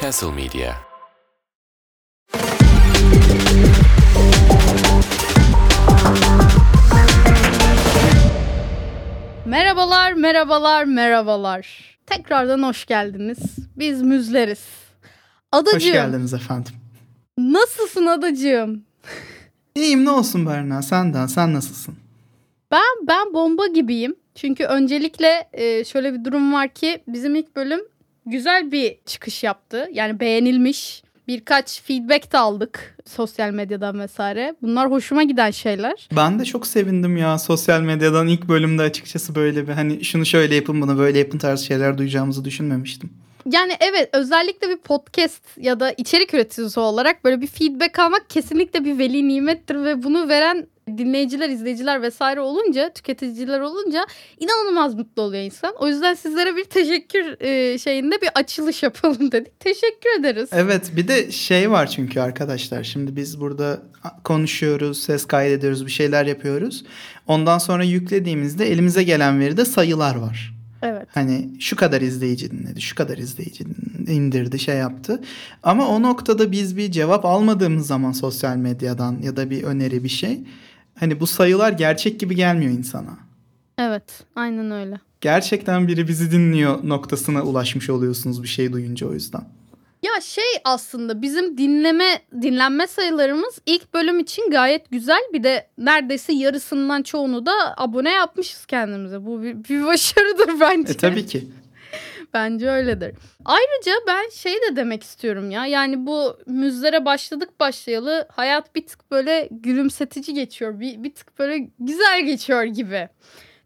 Castle Media. Merhabalar, merhabalar, merhabalar. Tekrardan hoş geldiniz. Biz müzleriz. Adacığım. Hoş geldiniz efendim. Nasılsın adacığım? İyiyim ne olsun Berna senden sen nasılsın? Ben ben bomba gibiyim. Çünkü öncelikle e, şöyle bir durum var ki bizim ilk bölüm güzel bir çıkış yaptı. Yani beğenilmiş. Birkaç feedback de aldık sosyal medyadan vesaire. Bunlar hoşuma giden şeyler. Ben de çok sevindim ya sosyal medyadan ilk bölümde açıkçası böyle bir hani şunu şöyle yapın bunu böyle yapın tarzı şeyler duyacağımızı düşünmemiştim. Yani evet özellikle bir podcast ya da içerik üreticisi olarak böyle bir feedback almak kesinlikle bir veli nimettir ve bunu veren dinleyiciler, izleyiciler vesaire olunca, tüketiciler olunca inanılmaz mutlu oluyor insan. O yüzden sizlere bir teşekkür e, şeyinde bir açılış yapalım dedik. Teşekkür ederiz. Evet bir de şey var çünkü arkadaşlar şimdi biz burada konuşuyoruz, ses kaydediyoruz, bir şeyler yapıyoruz. Ondan sonra yüklediğimizde elimize gelen veride sayılar var. Evet. Hani şu kadar izleyici dinledi, şu kadar izleyici indirdi, şey yaptı. Ama o noktada biz bir cevap almadığımız zaman sosyal medyadan ya da bir öneri bir şey. Hani bu sayılar gerçek gibi gelmiyor insana. Evet, aynen öyle. Gerçekten biri bizi dinliyor noktasına ulaşmış oluyorsunuz bir şey duyunca o yüzden. Ya şey aslında bizim dinleme dinlenme sayılarımız ilk bölüm için gayet güzel. Bir de neredeyse yarısından çoğunu da abone yapmışız kendimize. Bu bir, bir başarıdır bence. E tabii ki. Bence öyledir. Ayrıca ben şey de demek istiyorum ya. Yani bu müzlere başladık başlayalı hayat bir tık böyle gülümsetici geçiyor. Bir, bir tık böyle güzel geçiyor gibi.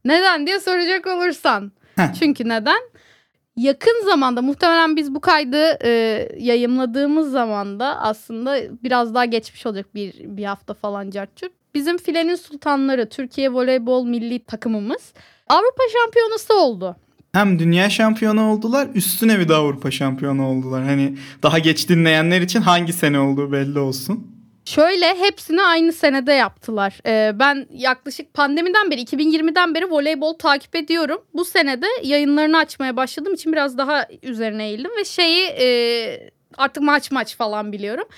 Neden diye soracak olursan. Heh. Çünkü neden? Yakın zamanda muhtemelen biz bu kaydı e, yayımladığımız zamanda aslında biraz daha geçmiş olacak bir, bir hafta falan cartçuk. Bizim filenin sultanları Türkiye voleybol milli takımımız Avrupa şampiyonası oldu. Hem dünya şampiyonu oldular üstüne bir de Avrupa şampiyonu oldular. Hani daha geç dinleyenler için hangi sene olduğu belli olsun. Şöyle hepsini aynı senede yaptılar. Ee, ben yaklaşık pandemiden beri 2020'den beri voleybol takip ediyorum. Bu senede yayınlarını açmaya başladığım için biraz daha üzerine eğildim ve şeyi e, artık maç maç falan biliyorum.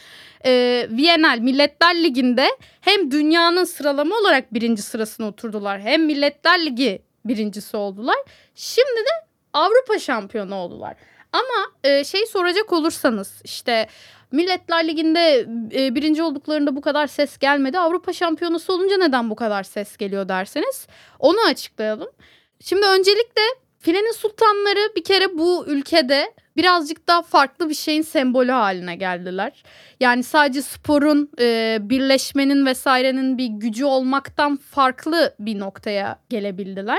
E, Viyanel Milletler Ligi'nde hem dünyanın sıralama olarak birinci sırasına oturdular hem Milletler Ligi birincisi oldular. Şimdi de Avrupa şampiyonu oldular. Ama e, şey soracak olursanız işte Milletler Ligi'nde e, birinci olduklarında bu kadar ses gelmedi. Avrupa şampiyonası olunca neden bu kadar ses geliyor derseniz onu açıklayalım. Şimdi öncelikle filenin sultanları bir kere bu ülkede birazcık daha farklı bir şeyin sembolü haline geldiler. Yani sadece sporun, e, birleşmenin vesairenin bir gücü olmaktan farklı bir noktaya gelebildiler.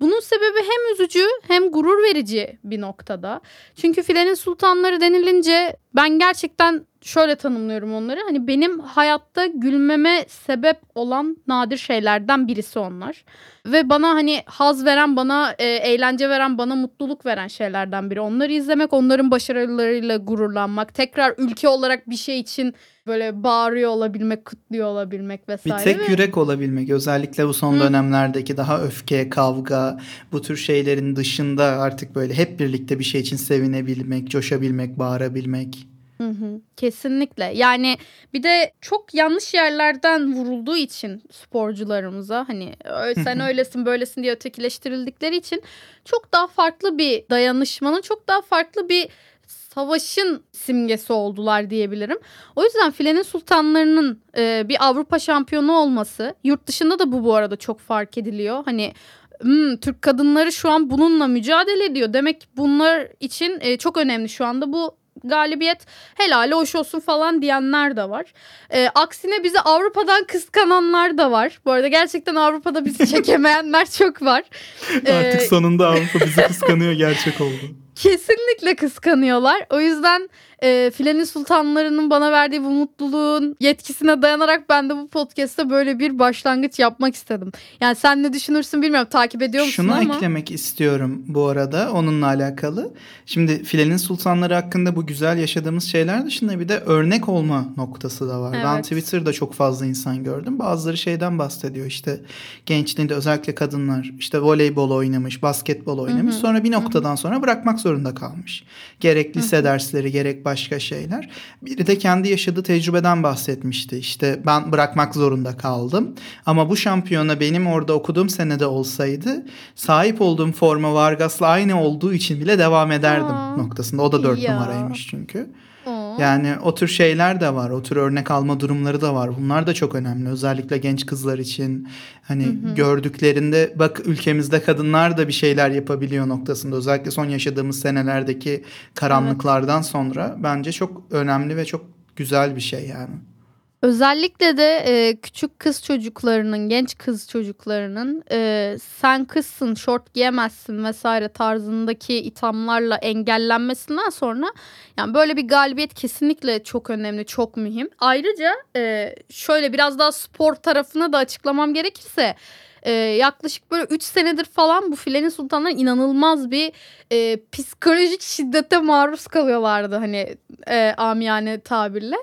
Bunun sebebi hem üzücü hem gurur verici bir noktada. Çünkü filenin sultanları denilince ben gerçekten şöyle tanımlıyorum onları. Hani benim hayatta gülmeme sebep olan nadir şeylerden birisi onlar. Ve bana hani haz veren, bana e, eğlence veren, bana mutluluk veren şeylerden biri. Onları izlemek, onların başarılarıyla gururlanmak, tekrar ülke olarak bir şey için böyle bağırıyor olabilmek, kutluyor olabilmek Bir vesaire. tek Ve- yürek olabilmek özellikle bu son Hı. dönemlerdeki daha öfke, kavga bu tür şeylerin dışında artık böyle hep birlikte bir şey için sevinebilmek, coşabilmek, bağırabilmek. Hı hı, kesinlikle. Yani bir de çok yanlış yerlerden vurulduğu için sporcularımıza hani "Ö- sen öylesin böylesin diye ötekileştirildikleri için çok daha farklı bir dayanışmanın çok daha farklı bir savaşın simgesi oldular diyebilirim. O yüzden filenin sultanlarının e, bir Avrupa şampiyonu olması yurt dışında da bu bu arada çok fark ediliyor. Hani "Hmm, Türk kadınları şu an bununla mücadele ediyor. Demek bunlar için e, çok önemli şu anda bu galibiyet helali hoş olsun falan diyenler de var. Ee, aksine bizi Avrupa'dan kıskananlar da var. Bu arada gerçekten Avrupa'da bizi çekemeyenler çok var. Artık Ee, sonunda Avrupa bizi kıskanıyor gerçek oldu. Kesinlikle kıskanıyorlar. O yüzden e, Filenin Sultanlarının bana verdiği bu mutluluğun yetkisine dayanarak ben de bu podcast'te böyle bir başlangıç yapmak istedim. Yani sen ne düşünürsün bilmiyorum. Takip ediyor musun Şunu ama. eklemek istiyorum bu arada onunla alakalı. Şimdi Filenin Sultanları hakkında bu güzel yaşadığımız şeyler dışında bir de örnek olma noktası da var. Ben Evet. Twitter'da çok fazla insan gördüm. Bazıları şeyden bahsediyor işte gençliğinde özellikle kadınlar işte voleybol oynamış, basketbol oynamış. hı. Sonra bir noktadan sonra bırakmak zorunda kalmış. Gerek lise dersleri gerek başka şeyler. Biri de kendi yaşadığı tecrübeden bahsetmişti. İşte ben bırakmak zorunda kaldım. Ama bu şampiyona benim orada okuduğum senede olsaydı sahip olduğum forma Vargas'la aynı olduğu için bile devam ederdim Aa. noktasında. O da dört Ya. numaraymış çünkü. Yani o tür şeyler de var. O tür örnek alma durumları da var. Bunlar da çok önemli. Özellikle genç kızlar için hani gördüklerinde bak ülkemizde kadınlar da bir şeyler yapabiliyor noktasında. Özellikle son yaşadığımız senelerdeki karanlıklardan sonra bence çok önemli ve çok güzel bir şey yani. Özellikle de e, küçük kız çocuklarının, genç kız çocuklarının e, sen kızsın, şort giyemezsin vesaire tarzındaki ithamlarla engellenmesinden sonra yani böyle bir galibiyet kesinlikle çok önemli, çok mühim. Ayrıca e, şöyle biraz daha spor tarafını da açıklamam gerekirse e, yaklaşık böyle 3 senedir falan bu filenin sultanları inanılmaz bir e, psikolojik şiddete maruz kalıyorlardı hani e, amiyane tabirle.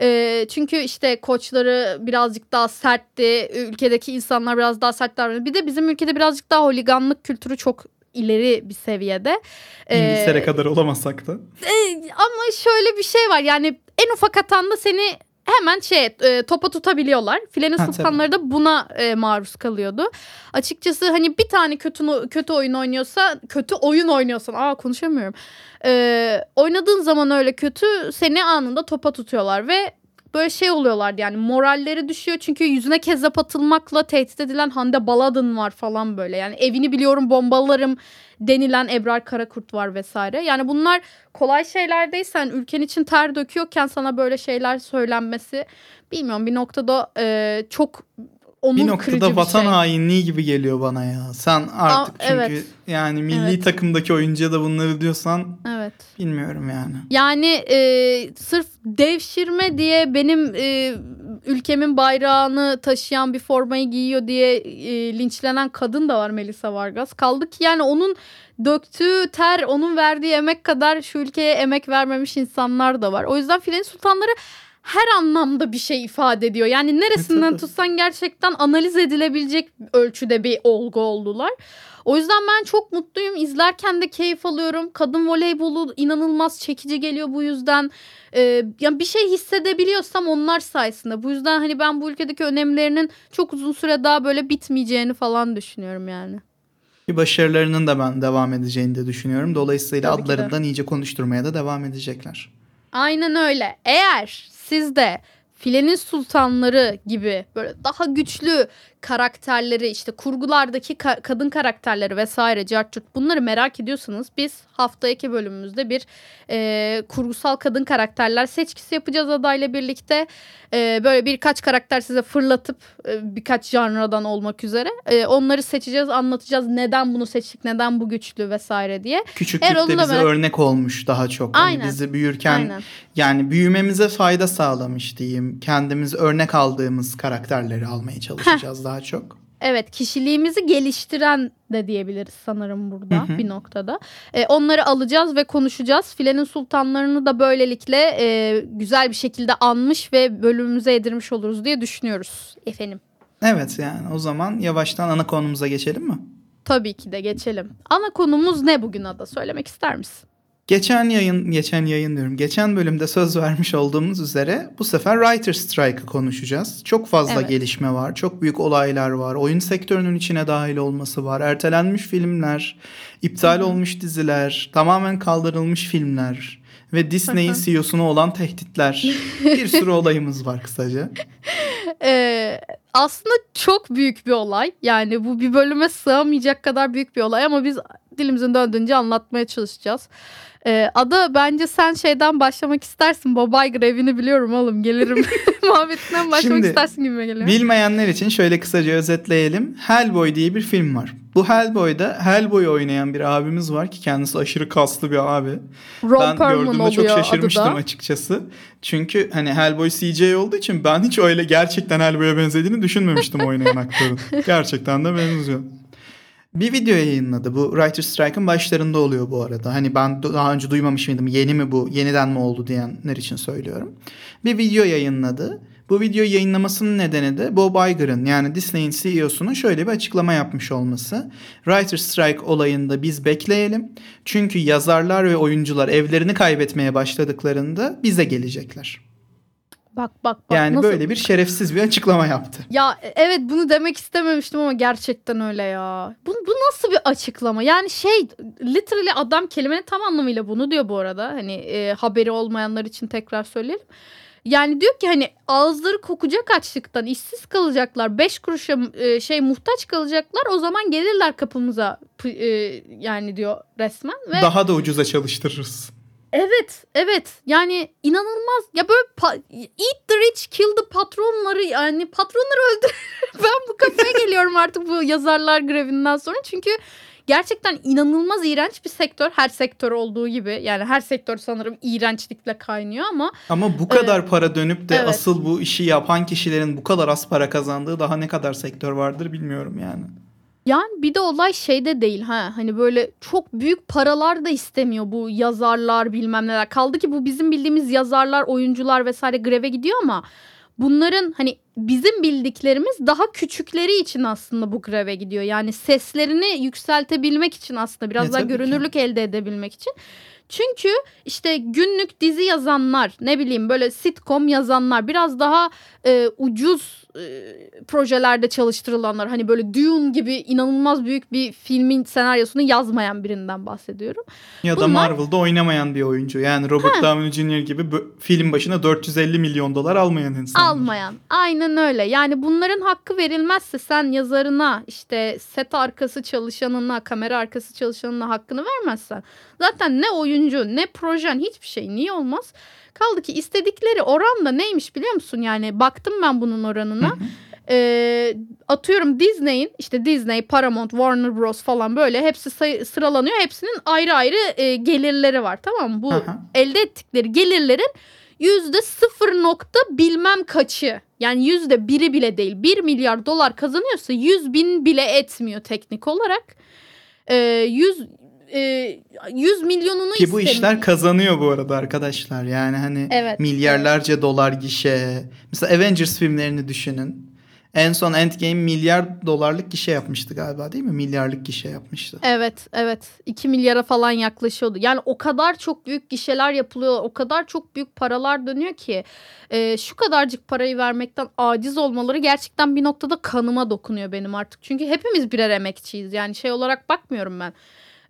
E, çünkü işte koçları birazcık daha sertti. Ülkedeki insanlar biraz daha sert davranıyor. Bir de bizim ülkede birazcık daha holiganlık kültürü çok ileri bir seviyede. E, İngiltere kadar olamasak da. e, ama şöyle bir şey var yani en ufak hatanda seni hemen şey e, topa tutabiliyorlar. Filenin Ha, tabii. sultanları da buna e, maruz kalıyordu. Açıkçası hani bir tane kötü kötü oyun oynuyorsa kötü oyun oynuyorsan aa konuşamıyorum. E, oynadığın zaman öyle kötü seni anında topa tutuyorlar ve böyle şey oluyorlardı yani moralleri düşüyor çünkü yüzüne kezzap atılmakla tehdit edilen Hande Baladın var falan böyle. Yani evini biliyorum bombalarım denilen Ebrar Karakurt var vesaire. Yani bunlar kolay şeyler değil. Sen ülken için ter döküyorken sana böyle şeyler söylenmesi bilmiyorum bir noktada e, çok onur bir noktada bir vatan şey. hainliği gibi geliyor bana ya. Sen artık Aa, çünkü evet. yani milli Evet. takımdaki oyuncuya da bunları diyorsan Evet. bilmiyorum yani. Yani e, sırf devşirme diye benim e, ülkemin bayrağını taşıyan bir formayı giyiyor diye e, linçlenen kadın da var Melisa Vargas. Kaldı ki yani onun döktüğü ter, onun verdiği emek kadar şu ülkeye emek vermemiş insanlar da var. O yüzden Filenin Sultanları her anlamda bir şey ifade ediyor. Yani neresinden tutsan gerçekten analiz edilebilecek ölçüde bir olgu oldular. O yüzden ben çok mutluyum. İzlerken de keyif alıyorum. Kadın voleybolu inanılmaz çekici geliyor bu yüzden. Ee, yani bir şey hissedebiliyorsam onlar sayesinde. Bu yüzden hani ben bu ülkedeki önemlerinin çok uzun süre daha böyle bitmeyeceğini falan düşünüyorum yani. Bir başarılarının da ben devam edeceğini de düşünüyorum. Dolayısıyla Tabii ki adlarından iyice konuşturmaya da devam edecekler. Aynen öyle. Eğer siz de Filenin Sultanları gibi böyle daha güçlü karakterleri işte kurgulardaki ka- kadın karakterleri vesaire cartçurt bunları merak ediyorsanız biz haftaki bölümümüzde bir e, kurgusal kadın karakterler seçkisi yapacağız adayla birlikte. E, böyle birkaç karakter size fırlatıp e, birkaç janradan olmak üzere e, onları seçeceğiz anlatacağız neden bunu seçtik neden bu güçlü vesaire diye. Küçüklükte da bize merak- örnek olmuş daha çok. Hani Aynen. bizi büyürken Aynen. yani büyümemize fayda sağlamış diyeyim. Kendimiz örnek aldığımız karakterleri almaya çalışacağız daha çok. Evet kişiliğimizi geliştiren de diyebiliriz sanırım burada Hı hı. bir noktada. Ee, onları alacağız ve konuşacağız. Filenin sultanlarını da böylelikle e, güzel bir şekilde anmış ve bölümümüze yedirmiş oluruz diye düşünüyoruz efendim. Evet yani o zaman yavaştan ana konumuza geçelim mi? Tabii ki de geçelim. Ana konumuz ne bugün Ada söylemek ister misin? Geçen yayın, geçen yayın diyorum. Geçen bölümde söz vermiş olduğumuz üzere bu sefer Writer Strike'ı konuşacağız. Çok fazla Evet. gelişme var. Çok büyük olaylar var. Oyun sektörünün içine dahil olması var. Ertelenmiş filmler, iptal olmuş diziler, tamamen kaldırılmış filmler ve Disney'in. CEO'suna olan tehditler. bir sürü olayımız var kısaca. Ee, aslında çok büyük bir olay. Yani bu bir bölüme sığamayacak kadar büyük bir olay ama biz dilimizin döndüğünce anlatmaya çalışacağız. Ee, Ada bence sen şeyden başlamak istersin. Bob Iger evini biliyorum oğlum gelirim. Muhabbetinden başlamak Şimdi, istersin gibi geliyor. Bilmeyenler için şöyle kısaca özetleyelim. Hellboy diye bir film var. Bu Hellboy'da Hellboy oynayan bir abimiz var ki kendisi aşırı kaslı bir abi. Ron ben Perlman gördüğümde çok adı şaşırmıştım da. açıkçası. Çünkü hani Hellboy CJ olduğu için ben hiç öyle gerçekten Hellboy'a benzediğini düşünmemiştim oynayan aktörün. Gerçekten de benziyor. Bir video yayınladı. Bu Writer Strike'ın başlarında oluyor bu arada. Hani ben daha önce duymamış mıydım? Yeni mi bu? Yeniden mi oldu diyenler için söylüyorum. Bir video yayınladı. Bu video yayınlamasının nedeni de Bob Iger'ın yani Disney'in CEO'sunun şöyle bir açıklama yapmış olması. Writer Strike olayında biz bekleyelim. Çünkü yazarlar ve oyuncular evlerini kaybetmeye başladıklarında bize gelecekler. Bak bak bak. Yani nasıl... böyle bir şerefsiz bir açıklama yaptı. Ya e, evet bunu demek istememiştim ama gerçekten öyle ya. Bu, bu nasıl bir açıklama? Yani şey literally adam kelimenin tam anlamıyla bunu diyor bu arada. Hani e, haberi olmayanlar için tekrar söyleyelim. Yani diyor ki hani ağızları kokacak açlıktan işsiz kalacaklar. Beş kuruşa e, şey muhtaç kalacaklar. O zaman gelirler kapımıza e, yani diyor resmen. Ve Daha da ucuza çalıştırırız. Evet, evet. Yani inanılmaz. Ya böyle eat the rich, kill the patronları yani patronları öldür. ben bu kafaya geliyorum artık bu yazarlar grevinden sonra. Çünkü gerçekten inanılmaz iğrenç bir sektör. Her sektör olduğu gibi. Yani her sektör sanırım iğrençlikle kaynıyor ama Ama bu kadar para dönüp de Evet. asıl bu işi yapan kişilerin bu kadar az para kazandığı daha ne kadar sektör vardır bilmiyorum yani. Yani bir de olay şeyde değil ha hani böyle çok büyük paralar da istemiyor bu yazarlar bilmem neler. Kaldı ki bu bizim bildiğimiz yazarlar, oyuncular vesaire greve gidiyor ama bunların hani bizim bildiklerimiz daha küçükleri için aslında bu greve gidiyor. Yani seslerini yükseltebilmek için aslında biraz E, daha tabii ki. görünürlük elde edebilmek için. Çünkü işte günlük dizi yazanlar ne bileyim böyle sitcom yazanlar biraz daha e, ucuz e, projelerde çalıştırılanlar hani böyle Dune gibi inanılmaz büyük bir filmin senaryosunu yazmayan birinden bahsediyorum. Ya da Bunlar- Marvel'da oynamayan bir oyuncu. Yani Robert Downey Jr. gibi film başına 450 milyon dolar almayan insanlar. Almayan. Aynen öyle. Yani bunların hakkı verilmezse sen yazarına işte set arkası çalışanına, kamera arkası çalışanına hakkını vermezsen zaten ne oyuncu ne projen hiçbir şey niye olmaz? Kaldı ki istedikleri oran da neymiş biliyor musun? Yani baktım ben bunun oranına. Ee, atıyorum Disney'in işte Disney, Paramount, Warner Bros falan böyle hepsi sayı- sıralanıyor. Hepsinin ayrı ayrı e, gelirleri var tamam mı? Bu Aha. elde ettikleri gelirlerin yüzde sıfır nokta bilmem kaçı yani yüzde biri bile değil bir milyar dolar kazanıyorsa yüz bin bile etmiyor teknik olarak. Ee, yüz e, 100 milyonunu Ki bu istemiyor. işler kazanıyor bu arada arkadaşlar. Yani hani Evet, milyarlarca dolar gişe. Mesela Avengers filmlerini düşünün. En son Endgame milyar dolarlık gişe yapmıştı galiba değil mi? Milyarlık gişe yapmıştı. Evet evet 2 milyara falan yaklaşıyordu. Yani o kadar çok büyük gişeler yapılıyor. O kadar çok büyük paralar dönüyor ki e, şu kadarcık parayı vermekten aciz olmaları gerçekten bir noktada kanıma dokunuyor benim artık. Çünkü hepimiz birer emekçiyiz. Yani şey olarak bakmıyorum ben.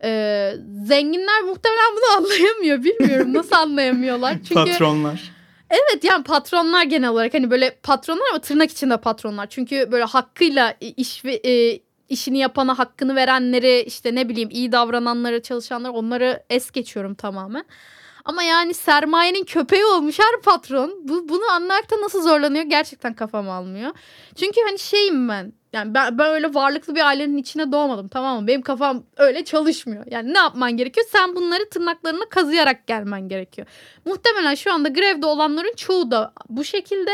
E, zenginler muhtemelen bunu anlayamıyor. Bilmiyorum nasıl anlayamıyorlar. Çünkü Patronlar. Evet yani patronlar genel olarak hani böyle patronlar ama tırnak içinde patronlar. Çünkü böyle hakkıyla iş ve e, işini yapana hakkını verenleri işte ne bileyim iyi davrananları çalışanları onları es geçiyorum tamamen. Ama yani sermayenin köpeği olmuş her patron. Bu, bunu anlamakta nasıl zorlanıyor gerçekten kafam almıyor. Çünkü hani şeyim ben. Yani ben, ben öyle varlıklı bir ailenin içine doğmadım tamam mı? Benim kafam öyle çalışmıyor. Yani ne yapman gerekiyor? Sen bunları tırnaklarına kazıyarak gelmen gerekiyor. Muhtemelen şu anda grevde olanların çoğu da bu şekilde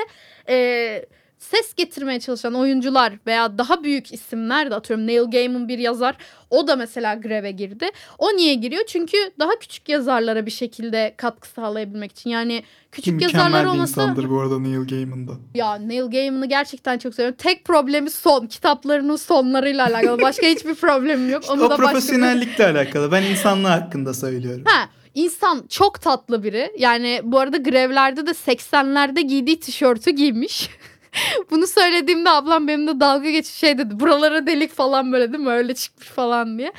e, ses getirmeye çalışan oyuncular veya daha büyük isimler de atıyorum Neil Gaiman bir yazar o da mesela greve girdi. O niye giriyor? Çünkü daha küçük yazarlara bir şekilde katkı sağlayabilmek için. Yani küçük yazarlar mükemmel bir olmasa insandır bu arada Neil Gaiman da. ya Neil Gaiman'ı gerçekten çok seviyorum. Tek problemi son. Kitaplarının sonlarıyla alakalı. Başka hiçbir problemim yok. Onu o da başka bir- profesyonellikle alakalı. Ben insanlığı hakkında söylüyorum. Ha, insan çok tatlı biri. Yani bu arada grevlerde de 80'lerde giydiği tişörtü giymiş. Bunu söylediğimde ablam benimle dalga geçip şey dedi. Buralara delik falan böyle değil mi? Öyle çıkmış falan diye.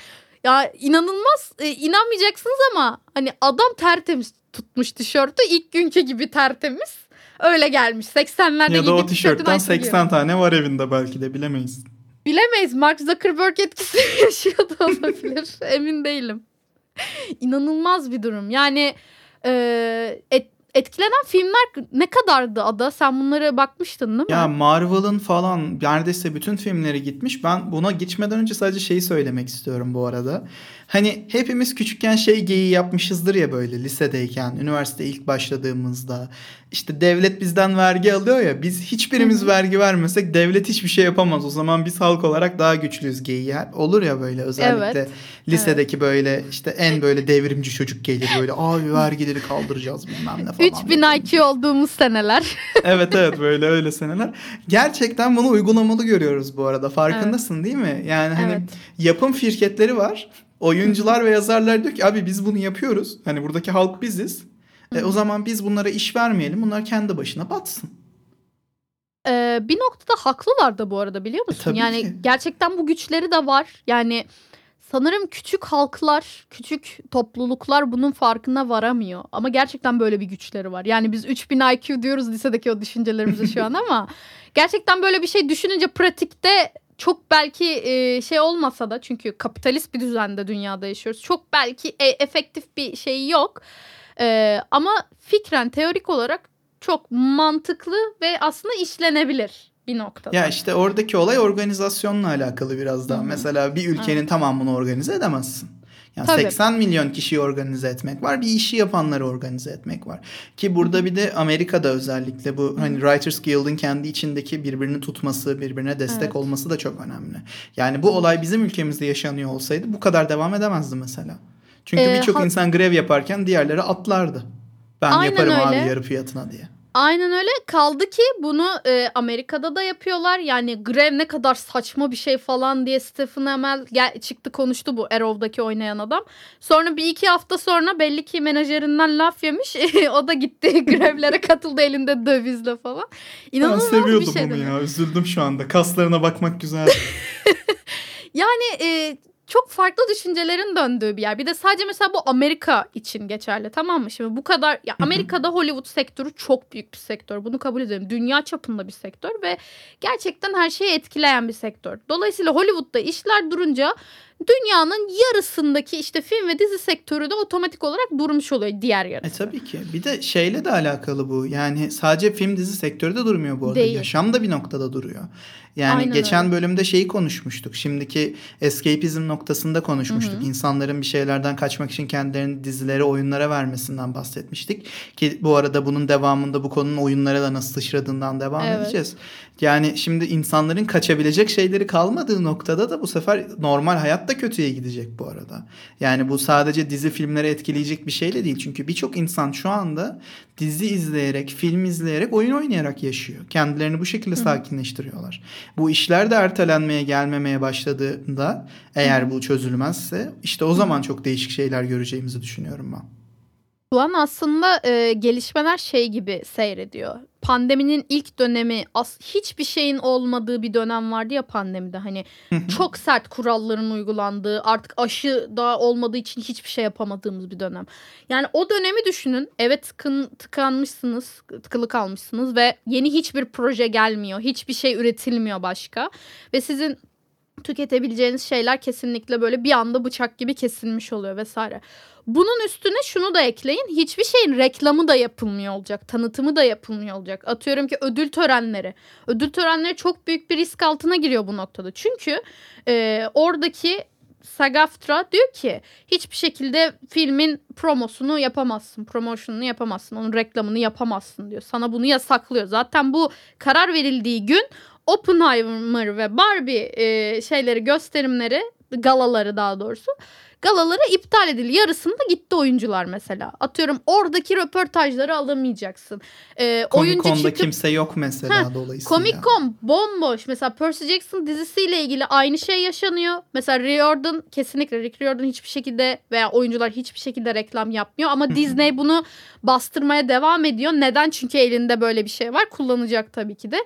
Ya inanılmaz e, inanmayacaksınız ama hani adam tertemiz tutmuş tişörtü ilk günkü gibi tertemiz. Öyle gelmiş. 80'lerde Ya da o tişörtten aynısını 80 giyiyor. tane var evinde belki de bilemeyiz. Bilemeyiz. Mark Zuckerberg etkisi yaşıyor da olabilir. Emin değilim. İnanılmaz bir durum. Yani e, et, etkilenen filmler ne kadardı Ada? Sen bunlara bakmıştın değil mi? Ya Marvel'ın falan neredeyse bütün filmleri gitmiş. Ben buna geçmeden önce sadece şeyi söylemek istiyorum bu arada. Hani hepimiz küçükken şey geyiği yapmışızdır ya böyle lisedeyken, üniversite ilk başladığımızda. İşte devlet bizden vergi alıyor ya. Biz hiçbirimiz vergi vermesek devlet hiçbir şey yapamaz. O zaman biz halk olarak daha güçlüyüz geyiği. Olur ya böyle özellikle Evet. lisedeki böyle işte en böyle devrimci çocuk gelir böyle abi vergileri kaldıracağız bilmem ne falan. 3000 IQ olduğumuz seneler. evet evet böyle öyle seneler. Gerçekten bunu uygulamalı görüyoruz bu arada. Farkındasın değil mi? Yani hani Evet. yapım şirketleri var. Oyuncular ve yazarlar diyor ki abi biz bunu yapıyoruz. Hani buradaki halk biziz. E, o zaman biz bunlara iş vermeyelim. Bunlar kendi başına batsın. Ee, bir noktada haklılar da bu arada biliyor musun? tabii yani ki. gerçekten bu güçleri de var. Yani sanırım küçük halklar, küçük topluluklar bunun farkına varamıyor. Ama gerçekten böyle bir güçleri var. Yani biz 3000 IQ diyoruz lisedeki o düşüncelerimize şu an ama gerçekten böyle bir şey düşününce pratikte çok belki e, şey olmasa da çünkü kapitalist bir düzende dünyada yaşıyoruz. Çok belki e- efektif bir şey yok. Ee, ama fikren teorik olarak çok mantıklı ve aslında işlenebilir bir noktada. Ya işte oradaki olay organizasyonla alakalı biraz daha. Hı hı. Mesela bir ülkenin tamamını organize edemezsin. Yani Tabii. 80 milyon kişiyi organize etmek var. Bir işi yapanları organize etmek var. Ki burada bir de Amerika'da özellikle bu hani Writers Guild'in kendi içindeki birbirini tutması, birbirine destek Evet. olması da çok önemli. Yani bu olay bizim ülkemizde yaşanıyor olsaydı bu kadar devam edemezdi mesela. Çünkü Ee, birçok ha- insan grev yaparken diğerleri atlardı. Ben Aynen yaparım abi öyle. yarı fiyatına diye. Aynen öyle. Kaldı ki bunu e, Amerika'da da yapıyorlar. Yani grev ne kadar saçma bir şey falan diye Stephen Amell gel, çıktı konuştu bu Arrow'daki oynayan adam. Sonra bir iki hafta sonra belli ki menajerinden laf yemiş. o da gitti grevlere katıldı elinde dövizle falan. Ben İnanılmaz seviyordum bir şey. mi? ya. Üzüldüm şu anda. Kaslarına bakmak güzel. Yani e, çok farklı düşüncelerin döndüğü bir yer. Bir de sadece mesela bu Amerika için geçerli tamam mı? Şimdi bu kadar ya Amerika'da Hollywood sektörü çok büyük bir sektör. Bunu kabul edelim. Dünya çapında bir sektör ve gerçekten her şeyi etkileyen bir sektör. Dolayısıyla Hollywood'da işler durunca dünyanın yarısındaki işte film ve dizi sektörü de otomatik olarak durmuş oluyor diğer E yarısı. tabii ki. Bir de şeyle de alakalı bu. Yani sadece film dizi sektörü de durmuyor bu arada. Değil. Yaşam da bir noktada duruyor. Yani Aynen geçen öyle. bölümde şeyi konuşmuştuk. Şimdiki escapism noktasında konuşmuştuk. İnsanların bir şeylerden kaçmak için kendilerini dizilere, oyunlara vermesinden bahsetmiştik. Ki bu arada bunun devamında bu konunun oyunlara da nasıl sıçradığından devam Evet. edeceğiz. Yani şimdi insanların kaçabilecek şeyleri kalmadığı noktada da bu sefer normal hayat da kötüye gidecek bu arada. Yani bu sadece dizi filmleri etkileyecek bir şey de değil. Çünkü birçok insan şu anda dizi izleyerek, film izleyerek, oyun oynayarak yaşıyor. Kendilerini bu şekilde sakinleştiriyorlar. Bu işler de ertelenmeye, gelmemeye başladığında eğer bu çözülmezse işte o zaman çok değişik şeyler göreceğimizi düşünüyorum ben. Şu an aslında e, gelişmeler şey gibi seyrediyor. Pandeminin ilk dönemi as hiçbir şeyin olmadığı bir dönem vardı ya pandemide. Hani çok sert kuralların uygulandığı, artık aşı da olmadığı için hiçbir şey yapamadığımız bir dönem. Yani o dönemi düşünün. Evet tıkın, tıkanmışsınız, tıkılı kalmışsınız ve yeni hiçbir proje gelmiyor. Hiçbir şey üretilmiyor başka. Ve sizin tüketebileceğiniz şeyler kesinlikle böyle bir anda bıçak gibi kesilmiş oluyor vesaire. Bunun üstüne şunu da ekleyin. Hiçbir şeyin reklamı da yapılmıyor olacak. Tanıtımı da yapılmıyor olacak. Atıyorum ki ödül törenleri. Ödül törenleri çok büyük bir risk altına giriyor bu noktada. Çünkü e, oradaki SAG-AFTRA diyor ki hiçbir şekilde filmin promosunu yapamazsın. Promotionunu yapamazsın. Onun reklamını yapamazsın diyor. Sana bunu yasaklıyor. Zaten bu karar verildiği gün Oppenheimer ve Barbie e, şeyleri gösterimleri galaları daha doğrusu galaları iptal edildi. Yarısında gitti oyuncular mesela. Atıyorum oradaki röportajları alamayacaksın. Ee, Comic Con'da çıkıp kimse yok mesela dolayısıyla. Comic Con bomboş. Mesela Percy Jackson dizisiyle ilgili aynı şey yaşanıyor. Mesela Riordan kesinlikle Rick Riordan hiçbir şekilde veya oyuncular hiçbir şekilde reklam yapmıyor. Ama Disney bunu bastırmaya devam ediyor. Neden? Çünkü elinde böyle bir şey var. Kullanacak tabii ki de.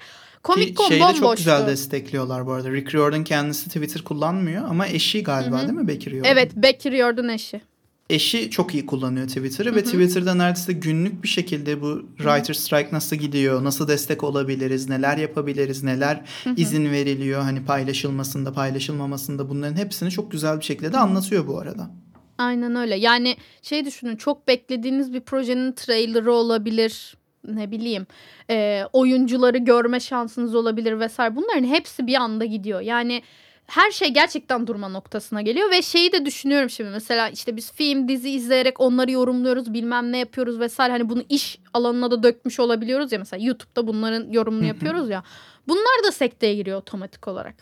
Comic Ki şeyi de çok güzel destekliyorlar bu arada. Rick Riordan kendisi Twitter kullanmıyor ama eşi galiba değil mi Becky Riordan? Evet Becky Riordan eşi. Eşi çok iyi kullanıyor Twitter'ı ve Twitter'da neredeyse günlük bir şekilde bu writer strike nasıl gidiyor, nasıl destek olabiliriz, neler yapabiliriz, neler izin veriliyor hani paylaşılmasında, paylaşılmamasında bunların hepsini çok güzel bir şekilde de anlatıyor bu arada. Aynen öyle. Yani şey düşünün çok beklediğiniz bir projenin trailerı olabilir. Ne bileyim e, oyuncuları görme şansınız olabilir vesaire. Bunların hepsi bir anda gidiyor. Yani her şey gerçekten durma noktasına geliyor ve şeyi de düşünüyorum şimdi mesela işte biz film dizi izleyerek onları yorumluyoruz bilmem ne yapıyoruz vesaire hani bunu iş alanına da dökmüş olabiliyoruz ya mesela YouTube'da bunların yorumunu yapıyoruz ya bunlar da sekteye giriyor otomatik olarak.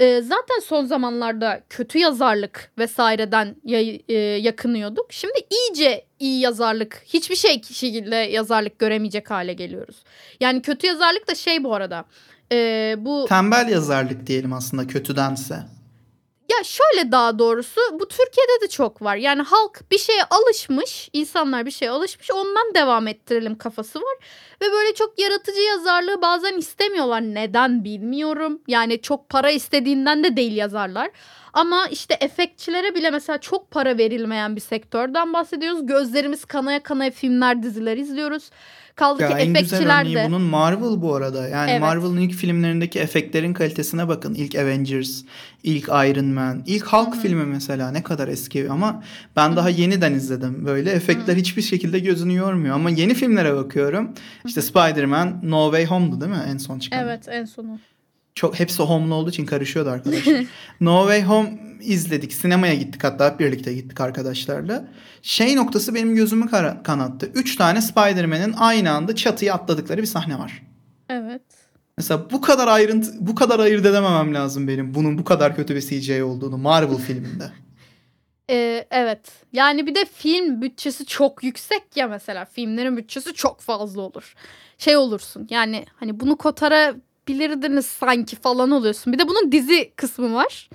Ee, zaten son zamanlarda kötü yazarlık vesaireden yay- e, yakınıyorduk. Şimdi iyice iyi yazarlık, hiçbir şey şekilde yazarlık göremeyecek hale geliyoruz. Yani kötü yazarlık da şey bu arada. e, bu Tembel yazarlık diyelim aslında kötüdense. Ya şöyle daha doğrusu bu Türkiye'de de çok var. Yani halk bir şeye alışmış, insanlar bir şeye alışmış, ondan devam ettirelim kafası var. Ve böyle çok yaratıcı yazarlığı bazen istemiyorlar. Neden bilmiyorum. Yani çok para istediğinden de değil yazarlar. Ama işte efektçilere bile mesela çok para verilmeyen bir sektörden bahsediyoruz. Gözlerimiz kanaya kanaya filmler, diziler izliyoruz. Kaldı Ya ki efektçiler de. bunun Marvel bu arada. Yani Evet. Marvel'ın ilk filmlerindeki efektlerin kalitesine bakın. İlk Avengers, ilk Iron Man, ilk Hulk filmi mesela ne kadar eski ama ben daha yeniden izledim. Böyle efektler hiçbir şekilde gözünü yormuyor ama yeni filmlere bakıyorum. İşte Spider-Man No Way Home'du değil mi en son çıkan? Evet en sonu. Çok hepsi home'lu olduğu için karışıyordu arkadaşlar. no Way Home izledik. Sinemaya gittik hatta hep birlikte gittik arkadaşlarla. Şey noktası benim gözümü kanattı. Üç tane Spider-Man'in aynı anda çatıya atladıkları bir sahne var. Evet. Mesela bu kadar ayrıntı bu kadar ayırt edememem lazım benim bunun bu kadar kötü bir CGI olduğunu Marvel filminde. Ee, evet. Yani bir de film bütçesi çok yüksek ya mesela. Filmlerin bütçesi çok fazla olur. Şey olursun yani hani bunu kotarabilirdiniz sanki falan oluyorsun. Bir de bunun dizi kısmı var.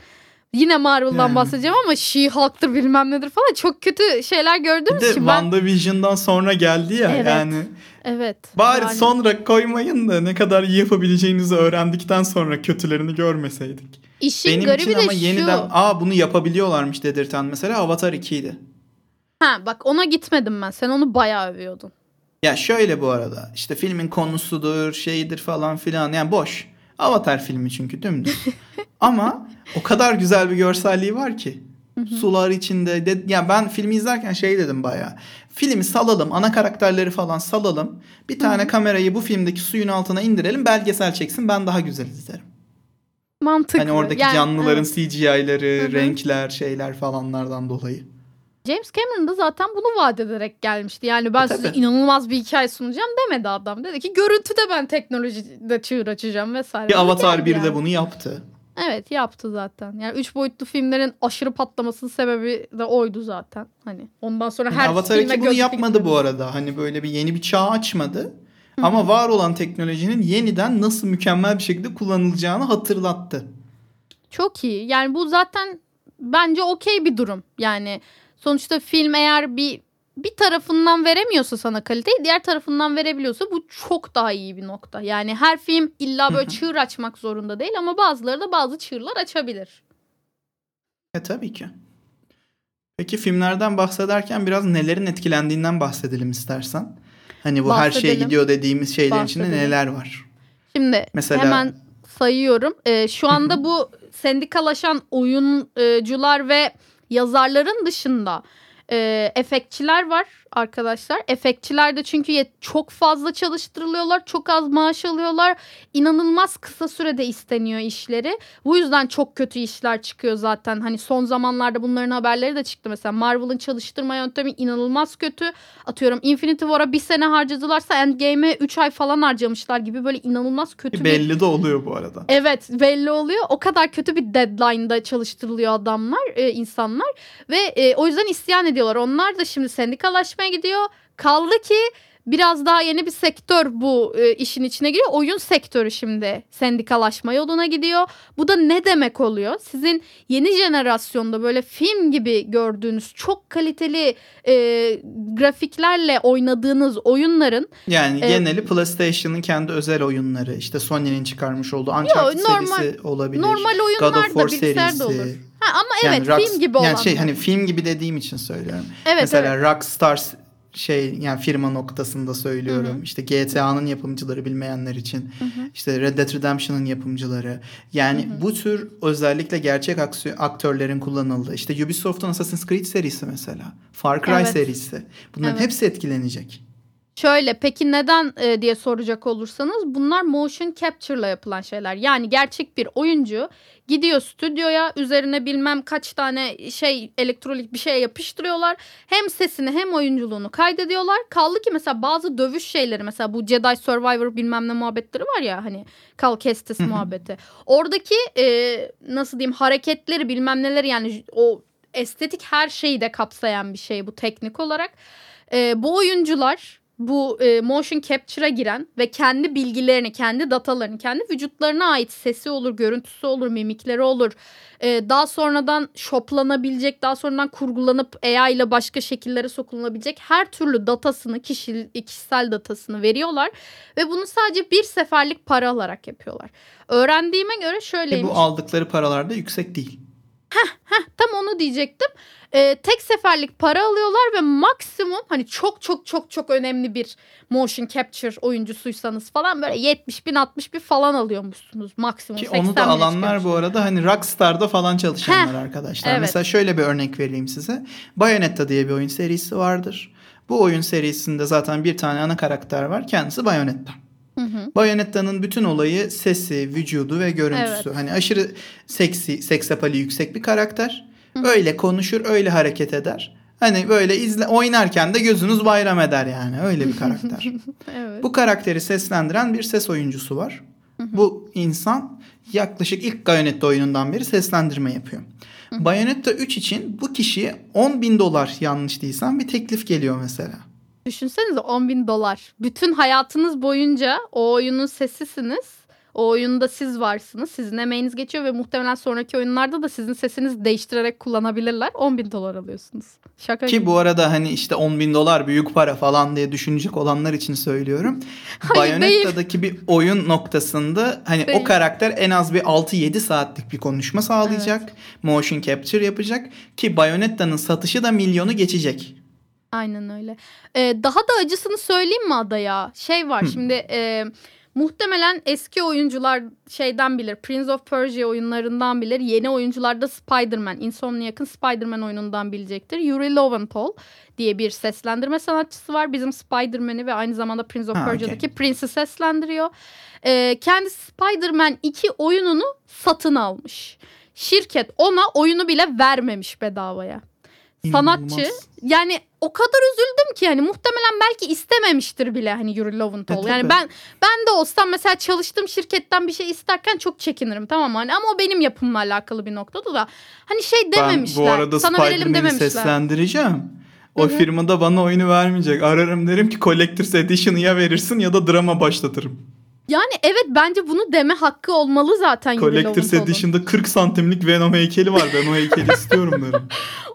Yine Marvel'dan Yani. bahsedeceğim ama She-Hulk'tır bilmem nedir falan. Çok kötü şeyler Bir gördüğümüz de için ben... WandaVision'dan sonra geldi ya Evet. yani. Evet. Bari yani- sonra koymayın da ne kadar iyi yapabileceğinizi öğrendikten sonra kötülerini görmeseydik. İşin Benim garibi için de ama şu. yeniden aa bunu yapabiliyorlarmış dedirten mesela Avatar 2'ydi. Ha bak ona gitmedim ben. Sen onu bayağı övüyordun. Ya şöyle bu arada işte filmin konusudur şeydir falan filan yani boş. Avatar filmi çünkü dümdüz. Ama o kadar güzel bir görselliği var ki. Sular içinde. De, ya ben filmi izlerken şey dedim bayağı. Filmi salalım, ana karakterleri falan salalım. Bir tane kamerayı bu filmdeki suyun altına indirelim, belgesel çeksin. Ben daha güzel izlerim. Mantıklı. Hani oradaki Yani, canlıların evet. Hı. renkler, şeyler falanlardan dolayı. James Cameron da zaten bunu vaat ederek gelmişti. Yani ben E, size tabii. inanılmaz bir hikaye sunacağım demedi adam. Dedi ki görüntüde ben teknolojide çığır açacağım vesaire. Bir Avatar geldi 1 de yani. bunu yaptı. Evet yaptı zaten. Yani üç boyutlu filmlerin aşırı patlamasının sebebi de oydu zaten. Hani ondan sonra her Avatar filme 2 bunu yapmadı dikmemiz. bu arada. Hani böyle bir yeni bir çağ açmadı. Ama var olan teknolojinin yeniden nasıl mükemmel bir şekilde kullanılacağını hatırlattı. Çok iyi. Yani bu zaten bence okey bir durum. Yani sonuçta film eğer bir bir tarafından veremiyorsa sana kaliteyi diğer tarafından verebiliyorsa bu çok daha iyi bir nokta. Yani her film illa böyle çığır açmak zorunda değil ama bazıları da bazı çığırlar açabilir. E tabii ki. Peki filmlerden bahsederken biraz nelerin etkilendiğinden bahsedelim istersen. Hani bu her şeye Bahsedelim. gidiyor dediğimiz şeylerin içinde Bahsedelim. neler var? Şimdi Mesela- hemen sayıyorum. Ee, şu anda bu sendikalaşan oyuncular ve yazarların dışında e, efektçiler var arkadaşlar. Efektçiler de çünkü çok fazla çalıştırılıyorlar. Çok az maaş alıyorlar. İnanılmaz kısa sürede isteniyor işleri. Bu yüzden çok kötü işler çıkıyor zaten. Hani son zamanlarda bunların haberleri de çıktı. Mesela Marvel'ın çalıştırma yöntemi inanılmaz kötü. Atıyorum Infinity War'a bir sene harcadılarsa Endgame'e 3 ay falan harcamışlar gibi böyle inanılmaz kötü bir Belli de oluyor bu arada. Evet belli oluyor. O kadar kötü bir deadline'da çalıştırılıyor adamlar, e, insanlar ve e, o yüzden isyan ediyorlar. Onlar da şimdi sendikalaşmaya gidiyor. Kaldı ki biraz daha yeni bir sektör bu e, işin içine giriyor. Oyun sektörü şimdi sendikalaşma yoluna gidiyor. Bu da ne demek oluyor? Sizin yeni jenerasyonda böyle film gibi gördüğünüz çok kaliteli e, grafiklerle oynadığınız oyunların Yani Evet. geneli PlayStation'ın kendi özel oyunları, işte Sony'nin çıkarmış olduğu Uncharted normal- serisi olabilir. normal God oyunlar of da War bilgisayarda serisi. olur. Ha, ama Yani evet Rock- film gibi olan. Yani şey hani film gibi dediğim için söylüyorum. Evet, Mesela evet. Rockstar şey yani firma noktasında söylüyorum. İşte GTA'nın yapımcıları bilmeyenler için. işte Red Dead Redemption'ın yapımcıları. Yani bu tür özellikle gerçek aktörlerin kullanıldığı. işte Ubisoft'un Assassin's Creed serisi mesela. Far Cry Evet. serisi. Bunların Evet. hepsi etkilenecek. Şöyle peki neden e, diye soracak olursanız bunlar motion capture ile yapılan şeyler. Yani gerçek bir oyuncu gidiyor stüdyoya üzerine bilmem kaç tane şey elektronik bir şey yapıştırıyorlar. Hem sesini hem oyunculuğunu kaydediyorlar. Kaldı ki mesela bazı dövüş şeyleri mesela bu Jedi Survivor bilmem ne muhabbetleri var ya hani Cal Kestis muhabbeti. Oradaki e, nasıl diyeyim hareketleri bilmem neleri yani o estetik her şeyi de kapsayan bir şey bu teknik olarak. E, bu oyuncular bu e, motion capture'a giren ve kendi bilgilerini, kendi datalarını, kendi vücutlarına ait sesi olur, görüntüsü olur, mimikleri olur. E, daha sonradan shoplanabilecek, daha sonradan kurgulanıp AI ile başka şekillere sokulanabilecek her türlü datasını, kişi, kişisel datasını veriyorlar. Ve bunu sadece bir seferlik para alarak yapıyorlar. Öğrendiğime göre şöyleymiş. bu aldıkları paralar da yüksek değil. Tam onu diyecektim. Ee, tek seferlik para alıyorlar ve maksimum hani çok çok çok çok önemli bir motion capture oyuncusuysanız falan böyle 70 bin 60 bin falan alıyormuşsunuz maksimum. Ki 80 onu da alanlar bu arada hani Rockstar'da falan çalışanlar Heh, arkadaşlar. evet. Mesela şöyle bir örnek vereyim size. Bayonetta diye bir oyun serisi vardır. Bu oyun serisinde zaten bir tane ana karakter var. Kendisi Bayonetta. Hı hı. Bayonetta'nın bütün olayı sesi, vücudu ve görüntüsü. Evet. Hani aşırı seksi, seks apali yüksek bir karakter. Öyle konuşur, öyle hareket eder. Hani böyle izle oynarken de gözünüz bayram eder yani. Öyle bir karakter. Evet. Bu karakteri seslendiren bir ses oyuncusu var. Bu insan yaklaşık ilk Bayonetta oyunundan beri seslendirme yapıyor. Bayonetta 3 için bu kişiye 10 bin dolar yanlış değilsem bir teklif geliyor mesela. Düşünsenize 10 bin dolar. Bütün hayatınız boyunca o oyunun sesisiniz. O oyunda siz varsınız. Sizin emeğiniz geçiyor ve muhtemelen sonraki oyunlarda da sizin sesinizi değiştirerek kullanabilirler. 10 bin dolar alıyorsunuz. Şaka gibi. Ki bu arada hani işte 10 bin dolar büyük para falan diye düşünecek olanlar için söylüyorum. Hayır, Bayonetta'daki bir oyun noktasında hani Değil. o karakter en az bir 6-7 saatlik bir konuşma sağlayacak. Motion capture yapacak. Ki Bayonetta'nın satışı da milyonu geçecek. Aynen öyle. Ee, daha da acısını söyleyeyim mi adaya? Şey var şimdi e, muhtemelen eski oyuncular şeyden bilir. Prince of Persia oyunlarından bilir. Yeni oyuncular da Spider-Man, Insomniac'ın Spider-Man oyunundan bilecektir. Yuri Lowenthal diye bir seslendirme sanatçısı var. Bizim Spider-Man'i ve aynı zamanda Prince of Ha, Persia'daki Prince'i seslendiriyor. Ee, kendisi Spider-Man 2 oyununu satın almış. Şirket ona oyunu bile vermemiş bedavaya. Sanatçı İnanılmaz. yani o kadar üzüldüm ki hani muhtemelen belki istememiştir bile hani Yuri Lowenthal. E, yani ben ben de olsam mesela çalıştığım şirketten bir şey isterken çok çekinirim tamam mı? Hani ama o benim yapımla alakalı bir noktada da hani şey dememişler. Ben bu arada sana verelim dememişler. seslendireceğim. O Hı hı. firmada bana oyunu vermeyecek. Ararım derim ki Collector's Edition'ı ya verirsin ya da drama başlatırım. Yani evet bence bunu deme hakkı olmalı zaten Collector's. Edition'da 40 santimlik Venom heykeli var. Ben o heykeli istiyorum derim.